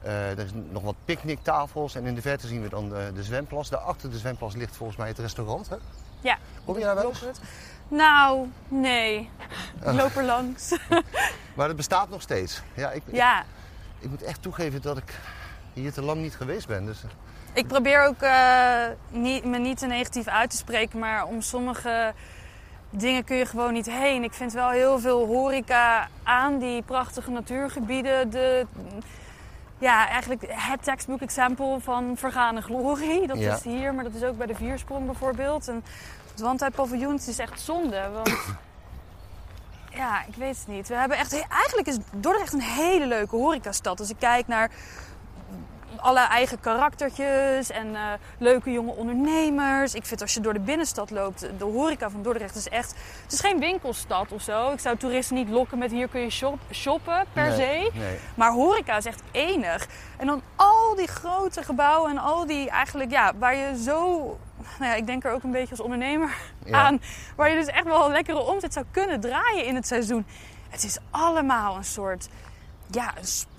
Eh, er is nog wat picknicktafels en in de verte zien we dan de, de zwemplas. Daarachter de zwemplas ligt volgens mij het restaurant. Hè? Ja. Kom je daar wel eens? Nou, nee. Ik loop er [LAUGHS] langs. Maar het bestaat nog steeds. Ja, ik, ja. ik moet echt toegeven dat ik hier te lang niet geweest ben. Dus, eh, Ik probeer ook eh, niet, me niet te negatief uit te spreken, maar om sommige dingen kun je gewoon niet heen. Ik vind wel heel veel horeca aan die prachtige natuurgebieden. De, ja, eigenlijk het textbook example van vergane glorie. Dat Ja. is hier, maar dat is ook bij de Viersprong bijvoorbeeld. En het Wandtij paviljoen, het is echt zonde. Want [CLEARS THROAT] ja, ik weet het niet. We hebben echt, eigenlijk is Dordrecht een hele leuke horecastad. Als ik kijk naar alle eigen karaktertjes en eh, leuke jonge ondernemers. Ik vind als je door de binnenstad loopt, de horeca van Dordrecht is echt... Het is geen winkelstad of zo. Ik zou toeristen niet lokken met hier kun je shop, shoppen per nee, se. Nee. Maar horeca is echt enig. En dan al die grote gebouwen en al die eigenlijk, ja, waar je zo... Nou ja, ik denk er ook een beetje als ondernemer Ja. aan. Waar je dus echt wel een lekkere omzet zou kunnen draaien in het seizoen. Het is allemaal een soort... Ja,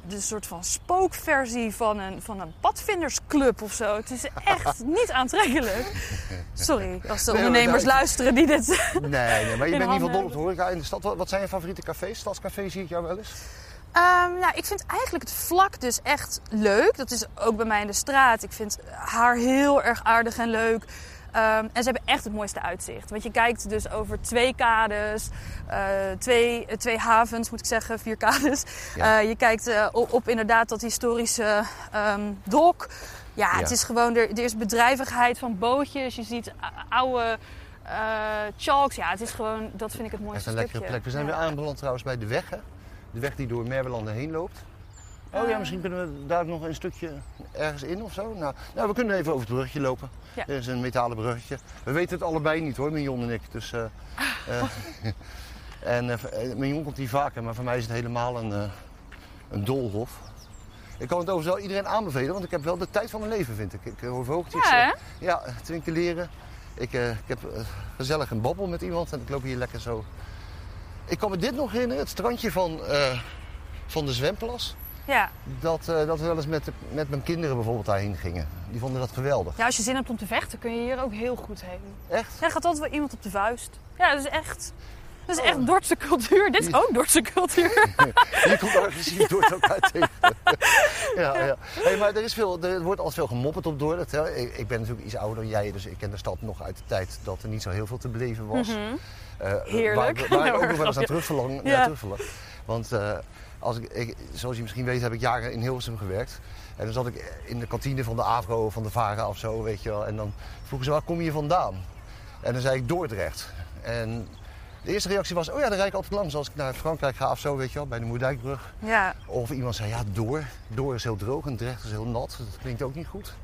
een, soort van spookversie van een, van een padvindersclub of zo. Het is echt [LAUGHS] niet aantrekkelijk. Sorry als de Nee, ondernemers luisteren die dit... Nee, nee, maar je [LAUGHS] bent in ieder geval dol op de horeca in de stad. Wat wat zijn je favoriete cafés? Stadscafé zie ik jou wel eens. Ehm, nou, ik vind eigenlijk het vlak dus echt leuk. Dat is ook bij mij in de straat. Ik vind haar heel erg aardig en leuk. Ehm, en ze hebben echt het mooiste uitzicht. Want je kijkt dus over twee kades, eh, twee, eh, twee havens moet ik zeggen, vier kades. Ja. Eh, je kijkt op, op inderdaad dat historische ehm, dok. Ja, het is gewoon, er, er is bedrijvigheid van bootjes. Je ziet oude chalks. Ja, het is gewoon, dat vind ik het Echt mooiste een lekkere stukje. plek. We zijn Ja. weer aanbeland trouwens bij de weg, hè? De weg die door Merwelanden heen loopt. Oh ja, Eh. misschien kunnen we daar nog een stukje ergens in of zo. Nou, nou we kunnen even over het bruggetje lopen. Ja. Er is een metalen bruggetje. We weten het allebei niet hoor, Mignon en ik. Dus, eh, [LAUGHS] [LAUGHS] en eh, Mignon komt hier vaker, maar voor mij is het helemaal een, een doolhof. Ik kan het overigens wel iedereen aanbevelen, want ik heb wel de tijd van mijn leven, vind ik. Ik hoor vogeltjes. Ja, ja, twinkeleren. Ik, ik heb gezellig een babbel met iemand en ik loop hier lekker zo. Ik kan me dit nog herinneren, het strandje van, van de zwemplas. Ja. Dat, eh, dat we wel eens met, de- met mijn kinderen bijvoorbeeld daarheen gingen. Die vonden dat geweldig. ja, als je zin hebt om te vechten, kun je hier ook heel goed heen. Echt? Er gaat altijd wel iemand op de vuist. Ja, dat is echt, dat is Oh. echt Dordtse cultuur. Dit is ook Dordtse cultuur. [LAUGHS] Je komt agressief door elkaar tegen. ja, ja. Hey, maar er, is veel, er wordt altijd veel gemopperd op Dordrecht. Hè. Ik, ik ben natuurlijk iets ouder dan jij, dus ik ken de stad nog uit de tijd dat er niet zo heel veel te beleven was. Eh, Heerlijk. Waar, waar Nou, [LAUGHS] ook nog wel eens aan. Ja. Want eh, als ik, ik, zoals je misschien weet heb ik jaren in Hilversum gewerkt. En dan zat ik in de kantine van de AVRO of van de VARA of zo, weet je wel. En dan vroegen ze, waar kom je vandaan? En dan zei ik Dordrecht. En de eerste reactie was, oh ja, daar rijd ik altijd langs als ik naar Frankrijk ga of zo, weet je wel, bij de Moerdijkbrug. Ja. Of iemand zei, ja, Door. Door is heel droog en Drecht is heel nat. Dat klinkt ook niet goed.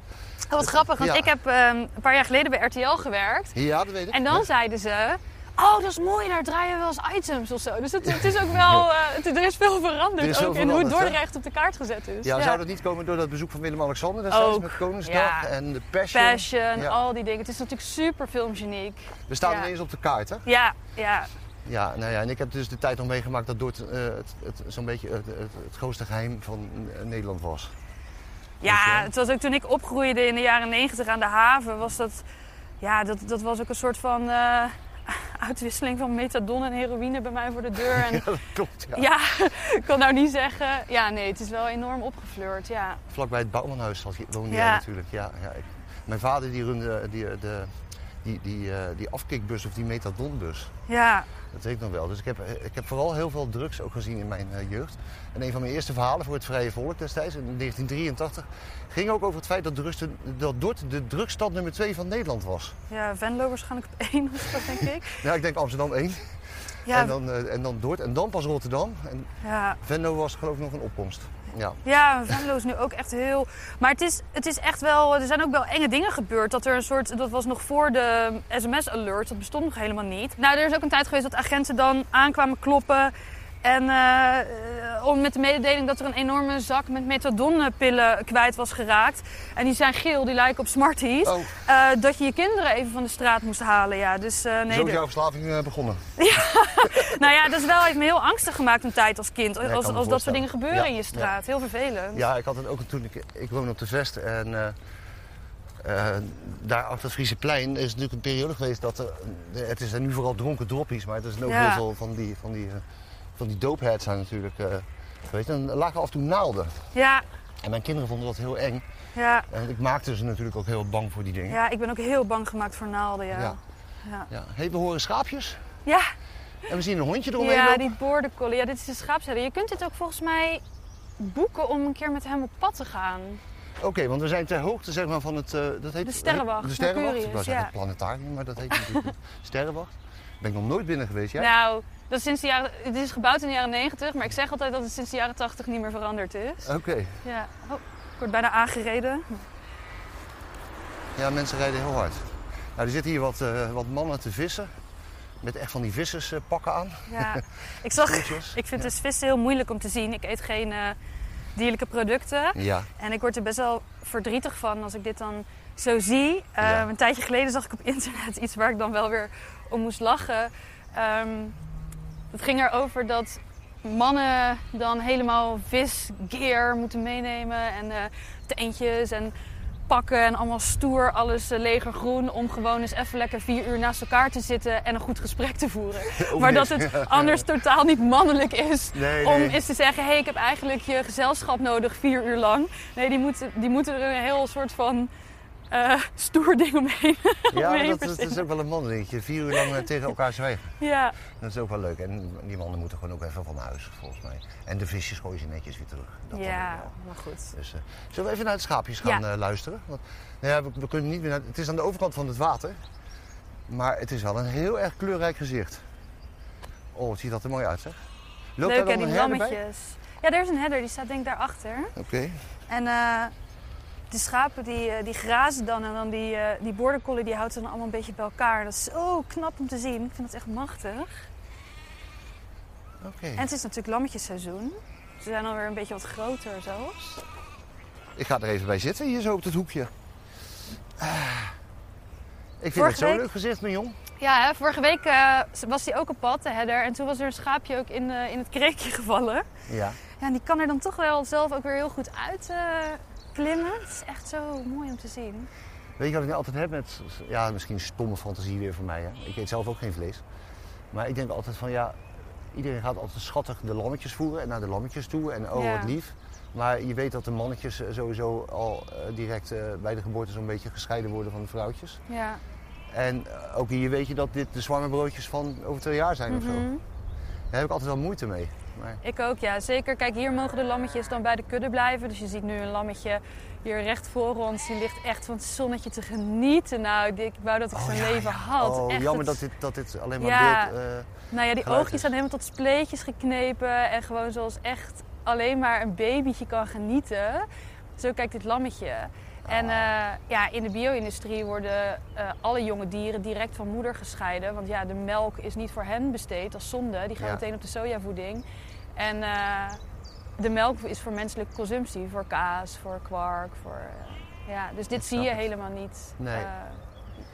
Oh, wat grappig, want Ja. ik heb ehm, een paar jaar geleden bij RTL gewerkt. Ja, dat weet ik. En dan zeiden ze... Oh, dat is mooi, daar draaien we wel eens items of zo. Dus het, het is ook wel... eh, het- er is veel veranderd Er is ook in hoe hè? Dordrecht op de kaart gezet is. Ja, zou dat niet komen door dat bezoek van Willem-Alexander destijds met Koningsdag ja. en de Passion? Passion, Ja. al die dingen. Het is natuurlijk super filmgeniek. We staan ineens op de kaart, hè? Ja, ja. Ja, nou ja, en ik heb dus de tijd nog meegemaakt dat Dordt eh, het, het, zo'n beetje het, het, grootste geheim van eh, Nederland was. Ja, het was ook toen ik opgroeide in de jaren negentig aan de haven, was dat, ja, dat, dat was ook een soort van uitwisseling van methadon en heroïne bij mij voor de deur. En, [LAUGHS] Ja, dat klopt, ja. ja, ik kan nou niet zeggen. Ja, nee, het is wel enorm opgefleurd. Ja, Vlakbij het Bouwmanhuis woonde Ja. jij natuurlijk. Ja, ja, ik- mijn vader die runde die, de, die, die, eh, die afkikbus of die methadonbus. ja, Dat weet ik nog wel. Dus ik heb, ik heb vooral heel veel drugs ook gezien in mijn eh, jeugd. En een van mijn eerste verhalen voor het Vrije Volk destijds, in 1983, ging ook over het feit dat, drugs de, dat Dordt de drugsstad nummer 2 van Nederland was. ja Venlo waarschijnlijk op één of zo, denk ik. [LAUGHS] Ja, ik denk Amsterdam 1 Ja, en, dan, eh, en dan Dordt en dan pas Rotterdam. En ja. Venlo was geloof ik nog een opkomst. Ja. Ja, Venlo is nu ook echt heel. Maar het is, het is echt wel. Er zijn ook wel enge dingen gebeurd. Dat er een soort. Dat was nog voor de SMS-alert. Dat bestond nog helemaal niet. Nou, er is ook een tijd geweest dat agenten dan aankwamen kloppen. En eh, om met de mededeling dat er een enorme zak met methadonpillen kwijt was geraakt. En die zijn geel, die lijken op Smarties. Oh, Eh, dat je je kinderen even van de straat moest halen. Ja, dus eh, nee. zo is jouw verslaving begonnen. [LAUGHS] nou ja, dat is wel, heeft me heel angstig gemaakt een tijd als kind. Als, als dat soort dingen gebeuren Ja, in je straat. Heel vervelend. Ja, ik had het ook toen ik, ik woon op de Vest en eh, daar op het Frieseplein is natuurlijk een periode geweest dat er, het is er nu vooral dronken droppies, maar er zijn ook Ja. heel veel van die, van die, van die dopeheads zijn natuurlijk eh, geweest. En er lagen af en toe naalden. Ja, En mijn kinderen vonden dat heel eng. ja. En ik maakte ze natuurlijk ook heel bang voor die dingen. Ja, ik ben ook heel bang gemaakt voor naalden, ja. Ja. Ja, Ja. Hey, we horen schaapjes ja, en we zien een hondje eromheen ja die border collie. Ja, dit is de schaapsherder. Je kunt dit ook volgens mij boeken om een keer met hem op pad te gaan. Oké, want we zijn ter hoogte zeg maar, van het... eh, dat heet, De Sterrenwacht, De Sterrenwacht. Ik wou zeggen ja. het planetarium, maar dat heet natuurlijk niet. [LAUGHS] Sterrenwacht. Ben ik nog nooit binnen geweest, jij? Nou, dat is sinds de jaren, het is gebouwd in de jaren 90, maar ik zeg altijd dat het sinds de jaren 80 niet meer veranderd is. Oké. Ja. Oh, ik word bijna aangereden. Ja, mensen rijden heel hard. Nou, er zitten hier wat, eh, wat mannen te vissen. Met echt van die visserspakken aan. Ja. Ik, zag, ik vind dus vissen heel moeilijk om te zien. Ik eet geen eh, dierlijke producten. Ja. En ik word er best wel verdrietig van als ik dit dan zo zie. Eh, Ja. Een tijdje geleden zag ik op internet iets waar ik dan wel weer om moest lachen. Ehm, het ging erover dat mannen dan helemaal visgear moeten meenemen. En eh teentjes en pakken en allemaal stoer, alles eh, legergroen. Om gewoon eens even lekker vier uur naast elkaar te zitten en een goed gesprek te voeren. [LAUGHS] Maar dat het anders totaal niet mannelijk is Nee, om nee. eens te zeggen, hé, hey, ik heb eigenlijk je gezelschap nodig vier uur lang. Nee, die moeten, die moeten er een heel soort van eh, stoer ding omheen. [LAUGHS] Ja, omheen dat, dat is ook wel een mannendingetje. Vier uur lang eh, tegen elkaar zwijgen. Ja, Dat is ook wel leuk. En die mannen moeten gewoon ook even van huis, volgens mij. En de visjes gooien ze netjes weer terug. Dat ja, maar goed. Dus, eh, zullen we even naar de schaapjes gaan Ja. luisteren? Want, nou ja, we, we kunnen niet meer naar, het is aan de overkant van het water. Maar het is wel een heel erg kleurrijk gezicht. Oh, wat ziet dat er mooi uit, zeg. Loopt Leuk daar dan die lammetjes. Ja, er is een herder, die staat denk ik daarachter. Oké. En eh de schapen die, eh, die grazen dan en dan die, eh die border collie die houdt ze dan allemaal een beetje bij elkaar. Dat is zo knap om te zien. Ik vind dat echt machtig. Oké. En het is natuurlijk lammetjesseizoen. Ze zijn alweer een beetje wat groter zelfs. Ik ga er even bij zitten, hier zo op het hoekje. Ah. Ik vind het zo'n week- leuk gezicht, mijn jong. Ja, hè, vorige week eh, was die ook op pad, de herder. En toen was er een schaapje ook in, in het kreekje gevallen. Ja. Ja, en die kan er dan toch wel zelf ook weer heel goed uit klimmen. Het is echt zo mooi om te zien. Weet je wat ik nou altijd heb met... Ja, misschien een stomme fantasie weer voor mij. Hè? Ik eet zelf ook geen vlees. Maar ik denk altijd van, ja... Iedereen gaat altijd schattig de lammetjes voeren en naar de lammetjes toe. En oh, Ja. wat lief. Maar je weet dat de mannetjes eh, sowieso al eh, direct eh, bij de geboorte zo'n beetje gescheiden worden van de vrouwtjes. Ja. En ook hier weet je dat dit de zwangerbroodjes van over twee jaar zijn of zo. Mhm. Daar heb ik altijd wel moeite mee. Maar Ik ook, ja. Zeker. Kijk, hier mogen de lammetjes dan bij de kudde blijven. Dus je ziet nu een lammetje hier recht voor ons. Die ligt echt van het zonnetje te genieten. Nou, ik wou dat ik Oh, zo'n ja, leven had. Oh, Echt jammer het- dat dit, dat dit alleen maar Ja. beeld... eh, Nou ja, die oogjes is. zijn helemaal tot spleetjes geknepen. En gewoon zoals echt alleen maar een babytje kan genieten. Zo kijkt dit lammetje. En Ah. eh, ja, in de bio-industrie worden eh, alle jonge dieren direct van moeder gescheiden. Want ja, de melk is niet voor hen besteed als zonde. Die gaat Ja. meteen op de sojavoeding. En eh, de melk is voor menselijke consumptie. Voor kaas, voor kwark, voor... eh, ja, dus dit zie je het. helemaal niet. Nee. Eh,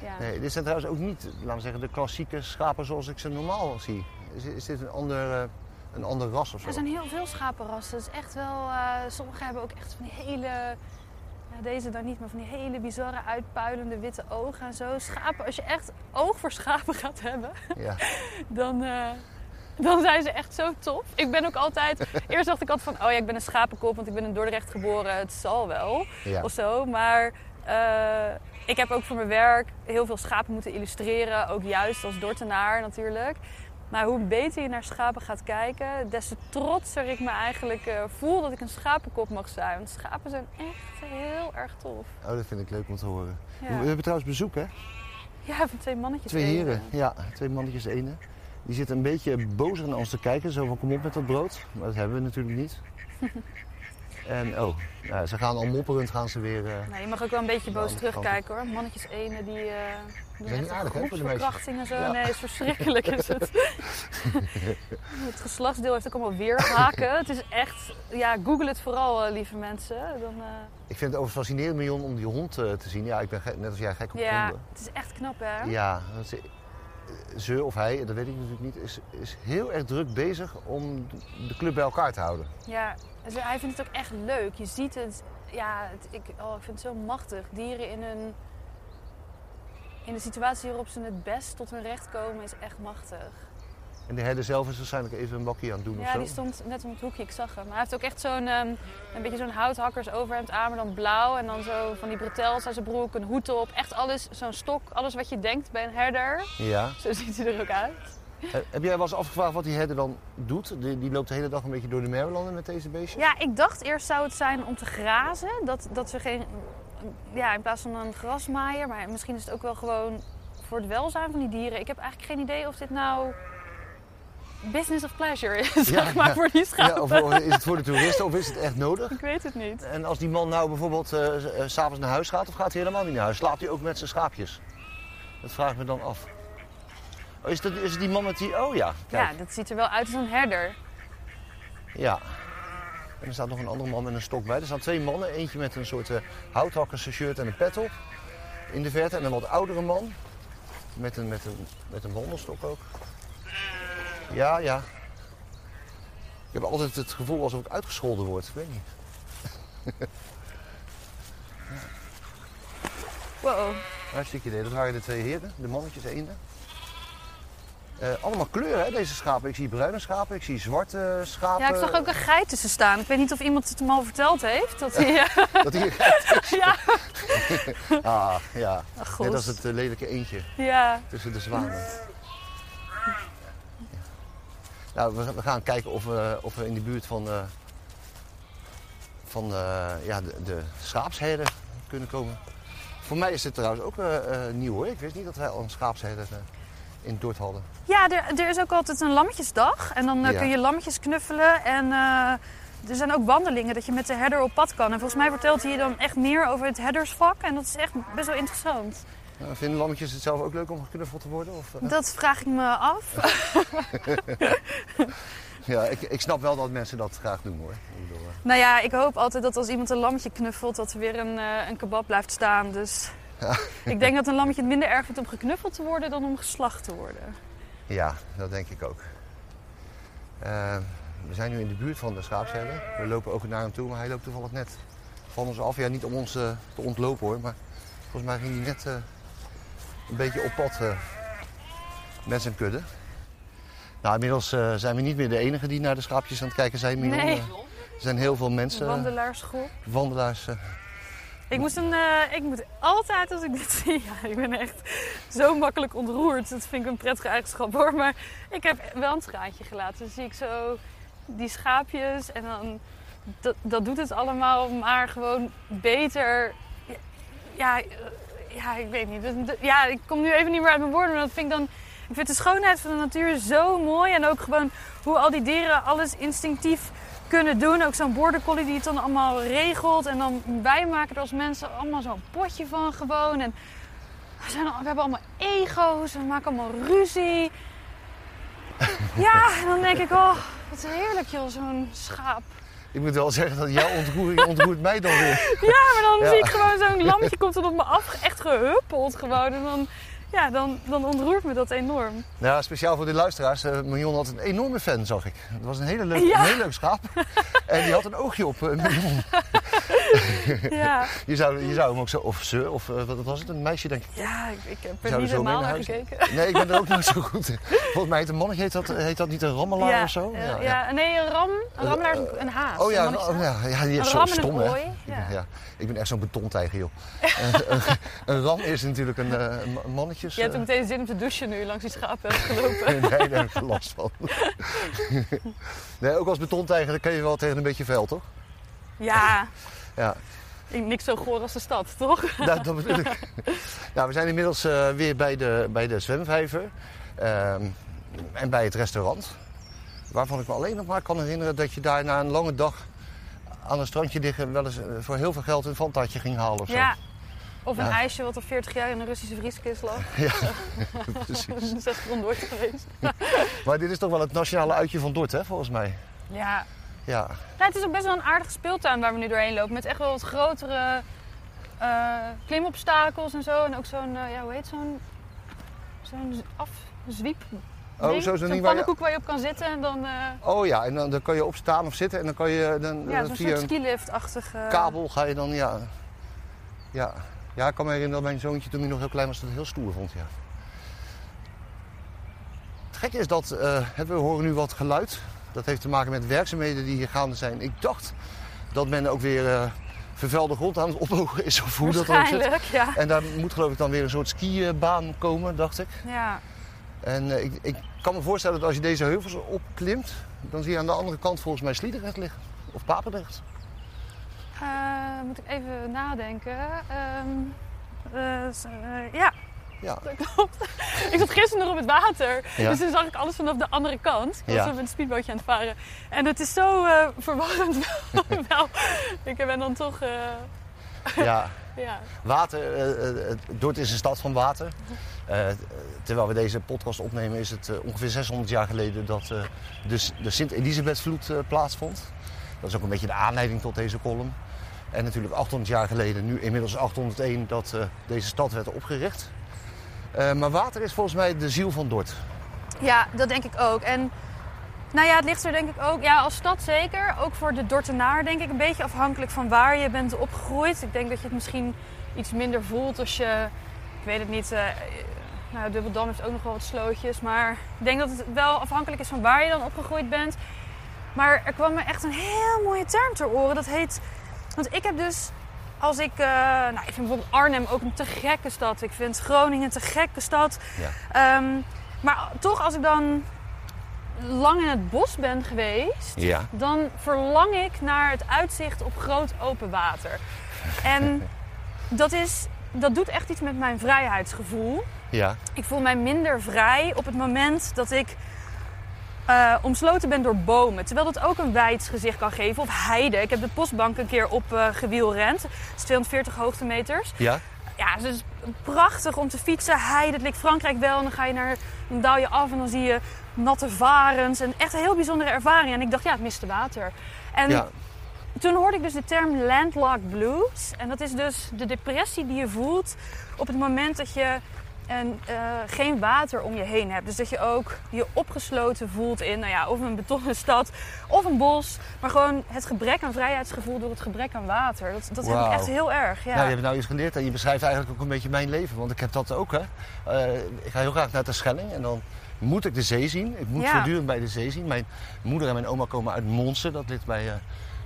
ja. Nee, dit zijn trouwens ook niet, laten we zeggen, de klassieke schapen zoals ik ze normaal zie. Is, is dit een ander, een ander ras of zo? Er zijn heel veel schapenrassen. Dus echt wel, sommige hebben ook echt van die hele, ja, deze dan niet, maar van die hele bizarre uitpuilende witte ogen en zo. Schapen, als je echt oog voor schapen gaat hebben, Ja. [LAUGHS] dan, dan zijn ze echt zo tof. Ik ben ook altijd, [LAUGHS] eerst dacht ik altijd van, oh ja, ik ben een schapenkop, want ik ben in Dordrecht geboren, het zal wel. Ja. Of zo, maar eh, ik heb ook voor mijn werk heel veel schapen moeten illustreren. Ook juist als Dortenaar natuurlijk. Maar hoe beter je naar schapen gaat kijken, des te trotser ik me eigenlijk eh, voel dat ik een schapenkop mag zijn. Want schapen zijn echt heel erg tof. Oh, dat vind ik leuk om te horen. Ja, We hebben trouwens bezoek, hè? ja van twee mannetjes. Twee heren. Ja, twee mannetjes ene. Die zitten een beetje bozer naar ons te kijken. Zo van, kom op met dat brood. Maar dat hebben we natuurlijk niet. [LAUGHS] en, oh, ze gaan al mopperend gaan ze weer... Nou, je mag ook wel een beetje Ja, boos terugkijken hoor. Mannetjes ene die, eh doen niet aardig, hè, voor de meisjes? groepsverkrachting en zo. Ja. Nee, is verschrikkelijk is het. [LAUGHS] het geslachtsdeel heeft ook allemaal weerhaken. het is echt, ja, google het vooral eh, lieve mensen. Dan, Ik vind het overigens fascinerend, Mion, om die hond te zien. Ja, ik ben net als jij gek op ja, honden. het is echt knap hè. Ja, dat ze of hij, dat weet ik natuurlijk niet, is, is heel erg druk bezig om de club bij elkaar te houden. Ja, hij vindt het ook echt leuk. Je ziet het, ja, het, ik, oh, ik vind het zo machtig. Dieren in een, in de situatie waarop ze het best tot hun recht komen is echt machtig. En de herder zelf is waarschijnlijk even een bakje aan het doen of Ja, zo. die stond net om het hoekje, ik zag hem. Maar hij heeft ook echt zo'n ehm, een beetje zo'n houthakkers overhemd aan, maar dan blauw. En dan zo van die bretels aan zijn broek, een hoed op. Echt alles, zo'n stok, alles wat je denkt bij een herder. Ja. Zo ziet hij er ook uit. Eh, Heb jij wel eens afgevraagd wat die herder dan doet? Die, die loopt de hele dag een beetje door de Merwelanden met deze beestjes? Ja, ik dacht eerst zou het zijn om te grazen. Dat, dat ze geen, ja, in plaats van een grasmaaier. Maar misschien is het ook wel gewoon voor het welzijn van die dieren. Ik heb eigenlijk geen idee of dit nou business of pleasure is, [LAUGHS] zeg maar, ja. voor die Ja, schapen. of, of is het voor de toeristen of is het echt nodig? Ik weet het niet. En als die man nou bijvoorbeeld eh, s- eh, s'avonds naar huis gaat of gaat hij helemaal niet naar huis? Slaapt hij ook met zijn schaapjes? Dat vraag ik me dan af. Oh, is, dat, is het die man met die... Oh ja, kijk. Ja, dat ziet er wel uit als een herder. Ja. En er staat nog een andere man met een stok bij. Er staan twee mannen. Eentje met een soort uh, houthakkers shirt en een pet op. In de verte. En een wat oudere man. Met een, met een, met een wandelstok ook. Ja, ja. Ik heb altijd het gevoel alsof ik uitgescholden word. Ik weet niet. [LAUGHS] Wow. Hartstikke idee. Dat waren de twee heren. De mannetjes eenden. Uh, allemaal kleuren, hè, deze schapen. Ik zie bruine schapen, ik zie zwarte schapen. Ja, ik zag ook een geit tussen staan. Ik weet niet of iemand het hem al verteld heeft. Dat hij, ja. [LAUGHS] Dat hier geit is. [LAUGHS] ja. Ah, ja. Ach, Net als het eh, lelijke eendje Ja. tussen de zwanen. Nou, we, we gaan kijken of we, of we in de buurt van, eh, van eh, ja, de, de schaapsherden kunnen komen. Voor mij is dit trouwens ook eh, nieuw hoor. Ik wist niet dat wij al een schaapsherder in Dordt hadden. Ja, er, er is ook altijd een lammetjesdag. En dan Ja. kun je lammetjes knuffelen. En er zijn ook wandelingen dat je met de herder op pad kan. En volgens mij vertelt hij je dan echt meer over het herdersvak. En dat is echt best wel interessant. Uh, vinden lammetjes het zelf ook leuk om geknuffeld te worden? Of, eh? Dat vraag ik me af. [LAUGHS] Ja, ik, ik snap wel dat mensen dat graag doen hoor. Ik bedoel, eh, Nou ja, ik hoop altijd dat als iemand een lammetje knuffelt, dat er weer een, eh, een kebab blijft staan. Dus ik denk dat een lammetje het minder erg vindt om geknuffeld te worden dan om geslacht te worden. ja, dat denk ik ook. Eh, we zijn nu in de buurt van de schaapsherder. We lopen ook naar hem toe, maar hij loopt toevallig net van ons af. Ja, niet om ons eh, te ontlopen hoor, maar volgens mij ging hij net eh, een beetje op pad eh, met zijn kudde. Nou, inmiddels eh, zijn we niet meer de enige die naar de schaapjes aan het kijken zijn. Nee. Eh, er zijn heel veel mensen, Wandelaarsgroep. wandelaars. Ik, moest een, ik moet altijd als ik dit zie, [LAUGHS] ja, ik ben echt zo makkelijk ontroerd. Dat vind ik een prettige eigenschap hoor. Maar ik heb wel een traantje gelaten. Dan zie ik zo die schaapjes en dan, dat, dat doet het allemaal maar gewoon beter. Ja, ja ik weet niet. Ja, ik kom nu even niet meer uit mijn woorden, maar dat vind ik dan... Ik vind de schoonheid van de natuur zo mooi. En ook gewoon hoe al die dieren alles instinctief kunnen doen. Ook zo'n border collie die het dan allemaal regelt. En dan wij maken er als mensen allemaal zo'n potje van gewoon. En we, zijn al- we hebben allemaal ego's. We maken allemaal ruzie. [LAUGHS] Ja, en dan denk ik, oh, wat heerlijk joh, zo'n schaap. Ik moet wel zeggen dat jouw ontroering [LAUGHS] ontroert mij dan weer. Ja, maar dan Ja. zie ik gewoon zo'n lammetje komt dan op me af, echt gehuppeld gewoon. En dan, ja, dan, dan ontroert me dat enorm. Ja, speciaal voor de luisteraars. eh Marion had een enorme fan, zag ik. Het was een hele leuk, Ja. een heel leuk schaap. [LAUGHS] en die had een oogje op uh, Marion. [LAUGHS] [LAUGHS] Ja, Je zou, je zou hem ook zo... Of ze, of eh, wat was het? Een meisje, denk ik. ja ik, ik heb er niet helemaal naar huis? gekeken. Nee, ik ben er ook niet zo [LAUGHS] goed in. Volgens mij heet een mannetje, heet dat, heet dat niet een rammelaar ja, of zo? eh, ja, nee, een ram, een rammelaar is een, een haas. Oh ja, Een mannetje- ja, ja die is zo stom, hè? ja. ja. Ik ben echt zo'n betontijger, joh. [LAUGHS] een, ram is natuurlijk een, eh, een ma- mannetjes... Je hebt eh, ook meteen zin om te douchen nu langs die schapen hebt gelopen. nee, daar heb ik last van. nee, ook als betontijger dan kun je wel tegen een beetje vuil, toch? Ja, Ja. ik- niks zo goor als de stad, toch? Dat, [LAUGHS] dat bedoel ik. Nou, we zijn inmiddels eh, weer bij de, bij de zwemvijver ehm, en bij het restaurant. Waarvan ik me alleen nog maar kan herinneren dat je daar na een lange dag aan een strandje liggen wel eens eh, voor heel veel geld een fantaatje ging halen of zo. Ja. Of een Ja. ijsje wat al 40 jaar in een Russische vrieskist lag. [LAUGHS] Ja, [LAUGHS] precies. Dat is echt nooit geweest. Maar dit is toch wel het nationale uitje van Dort, hè, volgens mij. Ja. Ja, Nou, het is ook best wel een aardige speeltuin waar we nu doorheen lopen. Met echt wel wat grotere eh, klimobstakels en zo. En ook zo'n, eh, ja, hoe heet zo'n, zo'n afzwiep Oh, ding. zo zo'n je- pannenkoek waar je op kan zitten en dan... eh, oh ja, en dan, dan kan je opstaan of zitten en dan kan je dan, ja, zo'n via soort een skilift-achtige... kabel ga je dan, ja. Ja. Ja, ik kan me herinneren dat mijn zoontje toen hij nog heel klein was dat heel stoer vond, ja. Het gekke is dat, we horen nu wat geluid. Dat heeft te maken met werkzaamheden die hier gaande zijn. Ik dacht dat men ook weer eh, vervuilde grond aan het ophogen is of hoe dat dan zit. Ja. En daar moet geloof ik dan weer een soort skibaan komen, dacht ik. ja. En eh, ik, ik kan me voorstellen dat als je deze heuvels opklimt, dan zie je aan de andere kant volgens mij Sliedrecht liggen. Of Papendrecht. Eh, moet ik even nadenken. Ehm, eh, eh, ja, Ja. dat klopt. ik zat gisteren nog op het water. Ja. Dus toen zag ik alles vanaf de andere kant. Ik was met een speedbootje aan het varen. En het is zo eh, verwarrend [LAUGHS] wel. Ik ben dan toch... eh, ja. [LAUGHS] ja. Water, het- Dordt is een stad van water. Terwijl we deze podcast opnemen is het ongeveer 600 jaar geleden dat de, de Sint-Elisabethvloed plaatsvond. Dat is ook een beetje de aanleiding tot deze column. En natuurlijk 800 jaar geleden, nu inmiddels 801, dat deze stad werd opgericht. Eh, maar water is volgens mij de ziel van Dordt. ja, dat denk ik ook. En nou ja, het ligt er denk ik ook... Ja, als stad zeker. Ook voor de Dortenaar denk ik een beetje afhankelijk van waar je bent opgegroeid. Ik denk dat je het misschien iets minder voelt als je... Ik weet het niet... eh, nou, Dubbeldam heeft ook nog wel wat slootjes. Maar ik denk dat het wel afhankelijk is van waar je dan opgegroeid bent. Maar er kwam me echt een heel mooie term ter oren. Dat heet... Want ik heb dus... Als ik... eh, nou, ik vind bijvoorbeeld Arnhem ook een te gekke stad. Ik vind Groningen een te gekke stad. Ja. Ehm, maar toch, als ik dan lang in het bos ben geweest... Ja. dan verlang ik naar het uitzicht op groot open water. En [LAUGHS] dat is dat doet echt iets met mijn vrijheidsgevoel. Ja. Ik voel mij minder vrij op het moment dat ik eh, omsloten ben door bomen. Terwijl dat ook een wijds gezicht kan geven. Of heide. Ik heb de postbank een keer op eh gewielrend. Dat is 240 hoogtemeters. Ja? Ja, dus het is prachtig om te fietsen. Heide, het ligt Frankrijk wel. En dan ga je naar, dan daal je af en dan zie je natte varens. En echt een heel bijzondere ervaring. En ik dacht, ja, het miste water. En Ja. toen hoorde ik dus de term landlocked blues. En dat is dus de depressie die je voelt op het moment dat je een, eh, geen water om je heen hebt. Dus dat je ook je opgesloten voelt in nou ja, of een betonnen stad of een bos. Maar gewoon het gebrek aan vrijheidsgevoel door het gebrek aan water. Dat, dat heb ik echt heel erg. Ja. Nou, je hebt nou iets geleerd en je beschrijft eigenlijk ook een beetje mijn leven. Want ik heb dat ook, hè. Eh, ik ga heel graag naar de Schelling en dan moet ik de zee zien. Ik moet Ja. voortdurend bij de zee zien. Mijn moeder en mijn oma komen uit Monsen. Dat ligt bij, eh,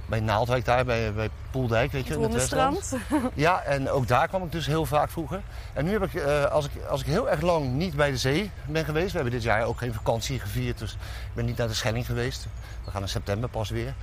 bij Naaldwijk daar, bij, bij Poeldijk, weet je, het in het Westland. Hondenstrand. Ja, en ook daar kwam ik dus heel vaak vroeger. En nu heb ik, eh, als ik, als ik heel erg lang niet bij de zee ben geweest... We hebben dit jaar ook geen vakantie gevierd, dus ik ben niet naar de Schelling geweest. We gaan in september pas weer.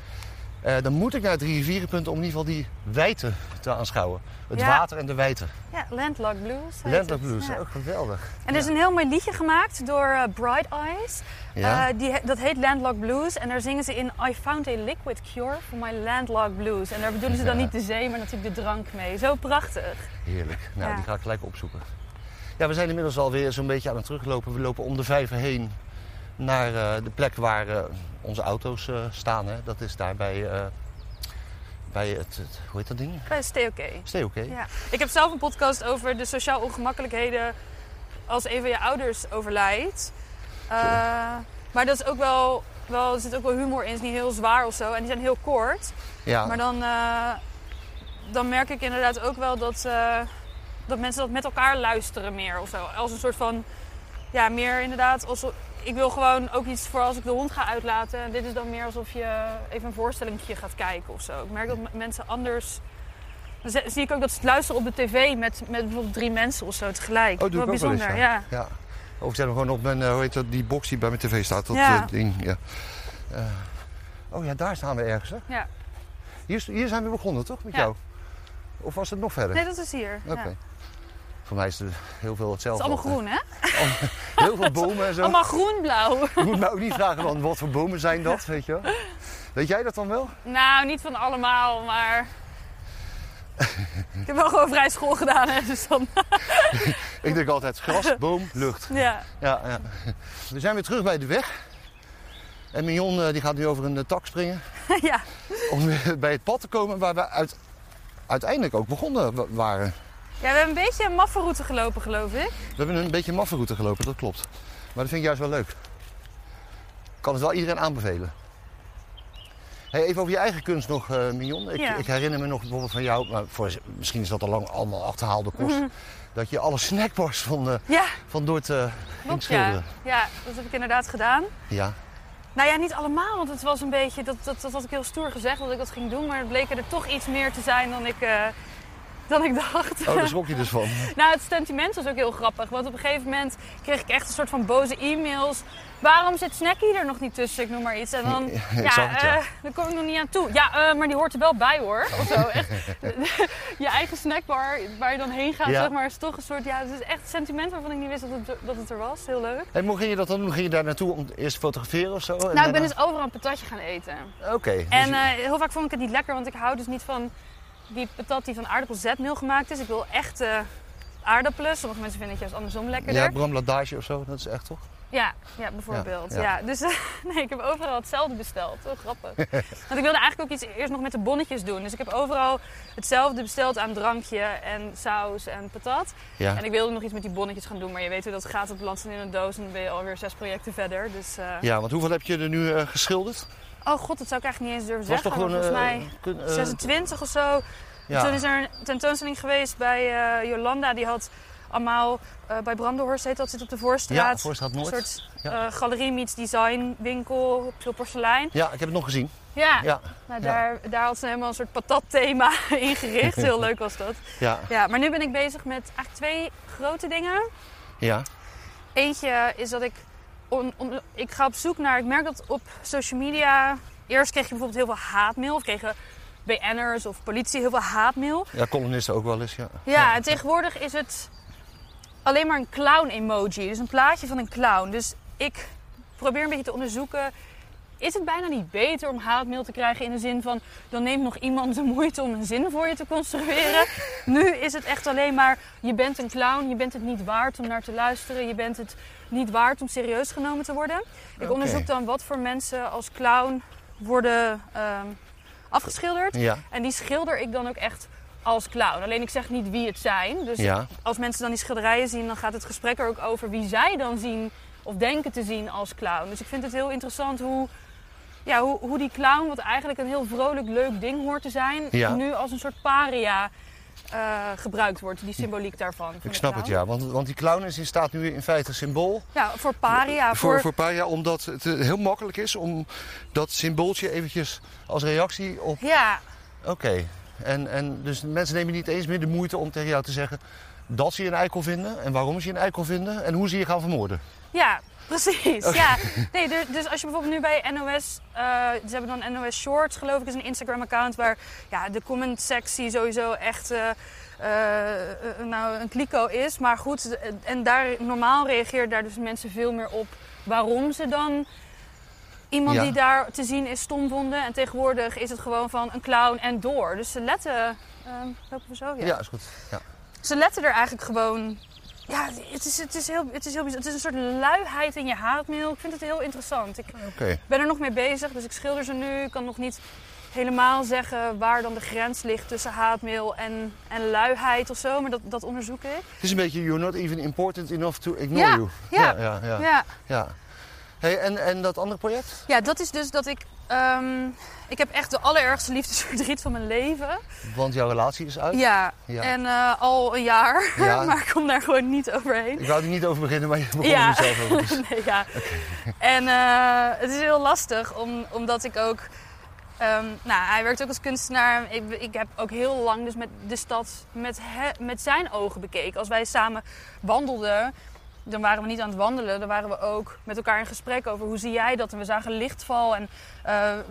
Eh, dan moet ik naar het Rivierenpunt om in ieder geval die wijte te aanschouwen. Het Ja. water en de wijte. Ja, Landlocked Blues. Landlocked. Blues, Ja. ook geweldig. En er is een heel mooi liedje gemaakt door eh, Bright Eyes. Ja? Eh, die, dat heet Landlocked Blues. En daar zingen ze in I found a liquid cure for my landlocked blues. En daar bedoelen ze dan niet de zee, maar natuurlijk de drank mee. Zo prachtig. Heerlijk. Nou, die ga ik gelijk opzoeken. Ja, we zijn inmiddels alweer zo'n beetje aan het teruglopen. We lopen om de vijver heen naar eh, de plek waar eh, onze auto's eh, staan. Hè. Dat is daar bij, bij het, het- hoe heet dat ding? Bij Stay Oké. Stay. Ja. Ik heb zelf een podcast over de sociaal ongemakkelijkheden als een van je ouders overlijdt. Maar dat is ook wel, wel, er zit ook wel humor in. Het is niet heel zwaar of zo. En die zijn heel kort. Ja. Maar dan, dan merk ik inderdaad ook wel dat, dat mensen dat met elkaar luisteren meer of zo. Als een soort van, ja, meer inderdaad. Als, ik wil gewoon ook iets voor als ik de hond ga uitlaten. En dit is dan meer alsof je even een voorstellingje gaat kijken of zo. Ik merk dat mensen anders. Dan zie- ik ook dat ze het luisteren op de tv met, met bijvoorbeeld drie mensen of zo tegelijk. Oh, doe ik Wel ook wel eens, bijzonder, ja. ja. Of ik zet hem gewoon op mijn, eh, hoe heet dat, die box die bij mijn tv staat. Dat Ja. eh, ding, ja. Eh, oh ja, daar staan we ergens, hè? Ja. Hier, hier zijn we begonnen, toch? Met Ja. jou? Of was het nog verder? Nee, dat is hier. Oké. Ja. Het Voor mij is er heel veel is hetzelfde. allemaal groen, hè? Heel veel bomen en zo. Allemaal groen-blauw. Je moet me ook niet vragen van wat voor bomen zijn dat, weet je wel. Weet jij dat dan wel? Nou, niet van allemaal, maar. ik heb wel gewoon vrij school gedaan, hè? Dus dan. [LAUGHS] Ik denk altijd gras, boom, lucht. Ja. Ja, ja. We zijn weer terug bij de weg. En Mignon eh, die gaat nu over een eh, tak springen. [LAUGHS] ja. Om weer bij het pad te komen waar we uit, uiteindelijk ook begonnen wa- waren. Ja, we hebben een beetje een maffe route gelopen, geloof ik. We hebben een beetje een maffe route gelopen, dat klopt. Maar dat vind ik juist wel leuk. Ik kan het wel iedereen aanbevelen. Hey, even over je eigen kunst nog, eh Mignon. Ik, Ja. ik herinner me nog bijvoorbeeld van jou, maar voor, misschien is dat al lang allemaal achterhaalde kost, Mhm. dat je alle snackbars van, eh Ja, van Dort eh ging klopt, ja. schilderen. Ja, dat heb ik inderdaad gedaan. Ja. Nou ja, niet allemaal, want het was een beetje. Dat, dat, dat had ik heel stoer gezegd dat ik dat ging doen, maar het bleek er toch iets meer te zijn dan ik. eh, dan ik dacht. Oh, daar schrok je dus van. [LAUGHS] Nou, het sentiment was ook heel grappig. Want op een gegeven moment kreeg ik echt een soort van boze e-mails. Waarom zit Snacky er nog niet tussen? Ik noem maar iets. En dan, Ja, ja, het, eh, daar kom ik nog niet aan toe. Ja, eh, maar die hoort er wel bij hoor. Of zo. Echt, [LAUGHS] je eigen snackbar waar je dan heen gaat, Ja. zeg maar, is toch een soort... Ja, het is echt een sentiment waarvan ik niet wist dat het, dat het er was. Heel leuk. En hoe ging je dat dan doen? Ging je daar naartoe om eerst te fotograferen of zo? Nou, ik ben dus overal een patatje gaan eten. Oké. dus En je- eh, heel vaak vond ik het niet lekker, want ik hou dus niet van die patat die van aardappelzetmeel gemaakt is. Ik wil echt eh, aardappelen. Sommige mensen vinden het juist andersom lekkerder. ja, Bram Ladage of zo, dat is echt toch? Ja, ja bijvoorbeeld. Ja, Ja, ja. Dus [LAUGHS] nee, ik heb overal hetzelfde besteld. Zo grappig. [LAUGHS] Want ik wilde eigenlijk ook iets eerst nog met de bonnetjes doen. Dus ik heb overal hetzelfde besteld aan drankje en saus en patat. Ja. En ik wilde nog iets met die bonnetjes gaan doen. Maar je weet hoe dat gaat. Het belandt in een doos en dan ben je alweer zes projecten verder. Dus, eh, Ja, want hoeveel heb je er nu eh, geschilderd? Oh god, dat zou ik eigenlijk niet eens durven Was zeggen. toch gewoon maar volgens eh, mij kun- eh, 26 of zo. ja. Toen is er een tentoonstelling geweest bij eh, Jolanda. Die had allemaal bij Brandenhorst, heet dat, zit op de Ja, Voorstraat. Voorstraat een Noord. soort Ja. galerie meets design winkel, veel porselein. Ja, ik heb het nog gezien. Ja, Ja, nou, daar, daar had ze helemaal een soort patatthema [LAUGHS] ingericht. Heel leuk was dat. ja, Ja, maar nu ben ik bezig met eigenlijk twee grote dingen. ja. Eentje is dat ik, ik ga op zoek naar, ik merk dat op social media, eerst kreeg je bijvoorbeeld heel veel haatmail. Of kregen BN'ers of politie, heel veel haatmail. Ja, columnisten ook wel eens, ja. Ja, en tegenwoordig is het alleen maar een clown-emoji. Dus een plaatje van een clown. Dus ik probeer een beetje te onderzoeken... Is het bijna niet beter om haatmail te krijgen in de zin van... dan neemt nog iemand de moeite om een zin voor je te construeren. [LAUGHS] nu is het echt alleen maar... je bent een clown, je bent het niet waard om naar te luisteren. Je bent het niet waard om serieus genomen te worden. Ik onderzoek dan wat voor mensen als clown worden ehm, afgeschilderd. Ja, En die schilder ik dan ook echt als clown. Alleen ik zeg niet wie het zijn. Dus ja. als mensen dan die schilderijen zien, dan gaat het gesprek er ook over wie zij dan zien of denken te zien als clown. Dus ik vind het heel interessant hoe, ja, hoe, hoe die clown, wat eigenlijk een heel vrolijk, leuk ding hoort te zijn, Ja. nu als een soort paria eh, gebruikt wordt, die symboliek daarvan. van Ik snap het, ja. Want, want die clown is in staat nu in feite symbool. Ja, voor paria. voor, voor, voor jaar, omdat het eh, heel makkelijk is om dat symbooltje eventjes als reactie op... Ja, Oké. En, en dus mensen nemen niet eens meer de moeite om tegen jou te zeggen dat ze je een eikel vinden en waarom ze je een eikel vinden en hoe ze je gaan vermoorden. Ja, precies. Ja. Nee, dus, als je bijvoorbeeld nu bij NOS, eh, ze hebben dan NOS Shorts, geloof ik, is een Instagram-account waar ja, de comment-sectie sowieso echt eh, eh, nou, een kliko is. Maar goed, en daar normaal reageert daar dus mensen veel meer op waarom ze dan iemand Ja. die daar te zien is stom vonden. En tegenwoordig is het gewoon van een clown en door. Dus ze letten. lopen we zo? Ja, is goed. Ja. Ze letten er eigenlijk gewoon. Ja, het is, het, is heel, het is heel bijzonder. Het is een soort luiheid in je haatmail. Ik vind het heel interessant. Ik ben er nog mee bezig, dus ik schilder ze nu. Ik kan nog niet helemaal zeggen waar dan de grens ligt tussen haatmail en, en luiheid of zo. Maar dat, dat onderzoek ik. Het is een beetje you're not even important enough to ignore Ja, you. ja, ja, ja. Ja, ja. Hey, en, en dat andere project? ja dat is dus dat ik... ehm, ik heb echt de allerergste liefdesverdriet van mijn leven. Want jouw relatie is uit. Ja, Ja. en eh, al een jaar. Ja. [LAUGHS] maar ik kom daar gewoon niet overheen. Ik wou er niet over beginnen, maar je begon Ja. er zelf over. Dus- [LAUGHS] nee, ja. En eh, het is heel lastig, om, omdat ik ook... ehm, nou, hij werkt ook als kunstenaar. Ik, ik heb ook heel lang dus met de stad met, he- met zijn ogen bekeken. Als wij samen wandelden, dan waren we niet aan het wandelen. Dan waren we ook met elkaar in gesprek over hoe zie jij dat. En we zagen lichtval en eh, eh,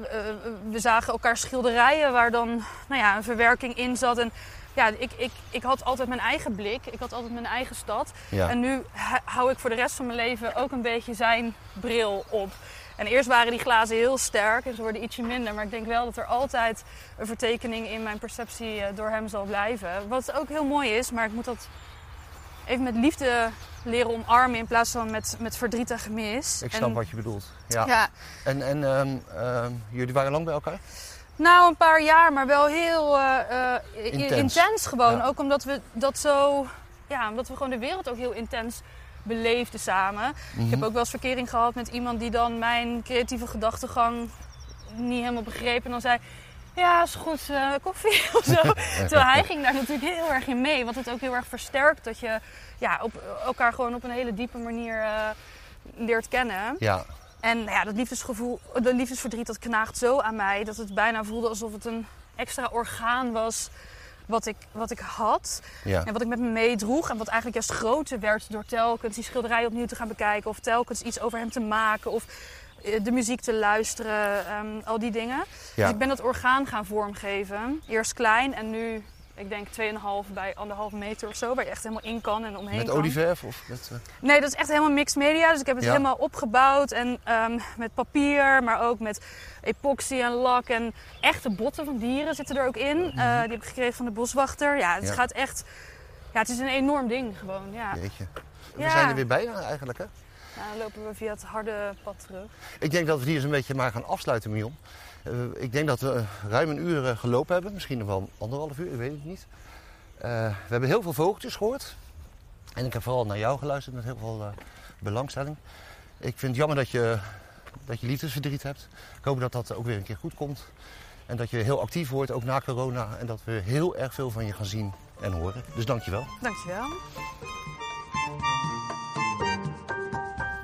we zagen elkaar schilderijen waar dan nou ja, een verwerking in zat. En ja, ik, ik, ik had altijd mijn eigen blik. Ik had altijd mijn eigen stad. Ja. En nu hou ik voor de rest van mijn leven ook een beetje zijn bril op. En eerst waren die glazen heel sterk en ze worden ietsje minder. Maar ik denk wel dat er altijd een vertekening in mijn perceptie eh, door hem zal blijven. Wat ook heel mooi is, maar ik moet dat even met liefde leren omarmen in plaats van met, met verdriet en gemis. Ik snap En- wat je bedoelt. Ja. ja. En, en ehm, ehm, jullie waren lang bij elkaar? Nou, een paar jaar, maar wel heel eh, eh, Intens. intens. gewoon. Ja. Ook omdat we dat zo... Ja, omdat we gewoon de wereld ook heel intens beleefden samen. Mhm. Ik heb ook wel eens verkering gehad met iemand die dan mijn creatieve gedachtegang niet helemaal begreep. En dan zei, ja, is goed, eh, koffie [LAUGHS] of zo. [LAUGHS] Terwijl hij ging daar natuurlijk heel erg in mee. Wat het ook heel erg versterkt dat je ja, op, elkaar gewoon op een hele diepe manier eh, leert kennen. Ja. En nou ja, dat liefdesgevoel, dat liefdesverdriet, dat knaagt zo aan mij dat het bijna voelde alsof het een extra orgaan was wat ik, wat ik had. ja. En wat ik met me meedroeg. En wat eigenlijk juist groter werd door telkens die schilderijen opnieuw te gaan bekijken. Of telkens iets over hem te maken. Of de muziek te luisteren. ehm, al die dingen. Ja. Dus ik ben dat orgaan gaan vormgeven. Eerst klein en nu, ik denk 2,5 bij 1,5 meter of zo. Waar je echt helemaal in kan en omheen Met kan. olieverf? Of met, eh, Nee, dat is echt helemaal mixed media. Dus ik heb het Ja. helemaal opgebouwd. En ehm, met papier, maar ook met epoxy en lak. En echte botten van dieren zitten er ook in. Eh, die heb ik gekregen van de boswachter. Ja, het Mhm. Ja. gaat echt... Ja, het is een enorm ding gewoon, ja. Jeetje. We zijn er weer bijna eigenlijk, hè? Nou, dan lopen we via het harde pad terug. Ik denk dat we die eens een beetje maar gaan afsluiten, Mion. Eh, ik denk dat we ruim een uur eh, gelopen hebben. Misschien nog wel anderhalf uur, ik weet het niet. Eh, we hebben heel veel vogeltjes gehoord. En ik heb vooral naar jou geluisterd met heel veel belangstelling. Ik vind het jammer dat je, dat je liefdesverdriet hebt. Ik hoop dat dat ook weer een keer goed komt. En dat je heel actief wordt, ook na corona. En dat we heel erg veel van je gaan zien en horen. Dus dankjewel. Dankjewel.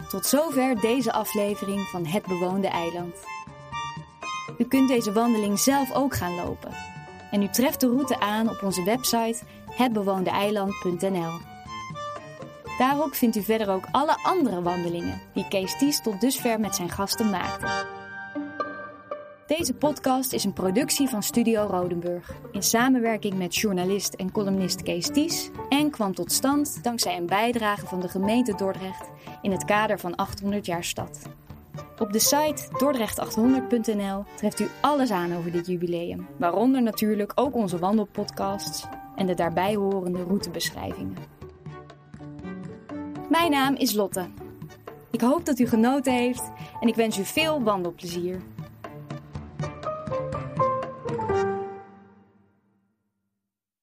Tot zover deze aflevering van Het Bewoonde Eiland. U kunt deze wandeling zelf ook gaan lopen. En u treft de route aan op onze website hetbewoondeeiland.nl. Daarop vindt u verder ook alle andere wandelingen die Kees Ties tot dusver met zijn gasten maakte. Deze podcast is een productie van Studio Rodenburg in samenwerking met journalist en columnist Kees Ties en kwam tot stand dankzij een bijdrage van de gemeente Dordrecht in het kader van 800 jaar stad. Op de site dordrecht800.nl treft u alles aan over dit jubileum, waaronder natuurlijk ook onze wandelpodcasts en de daarbij horende routebeschrijvingen. Mijn naam is Lotte. Ik hoop dat u genoten heeft en ik wens u veel wandelplezier.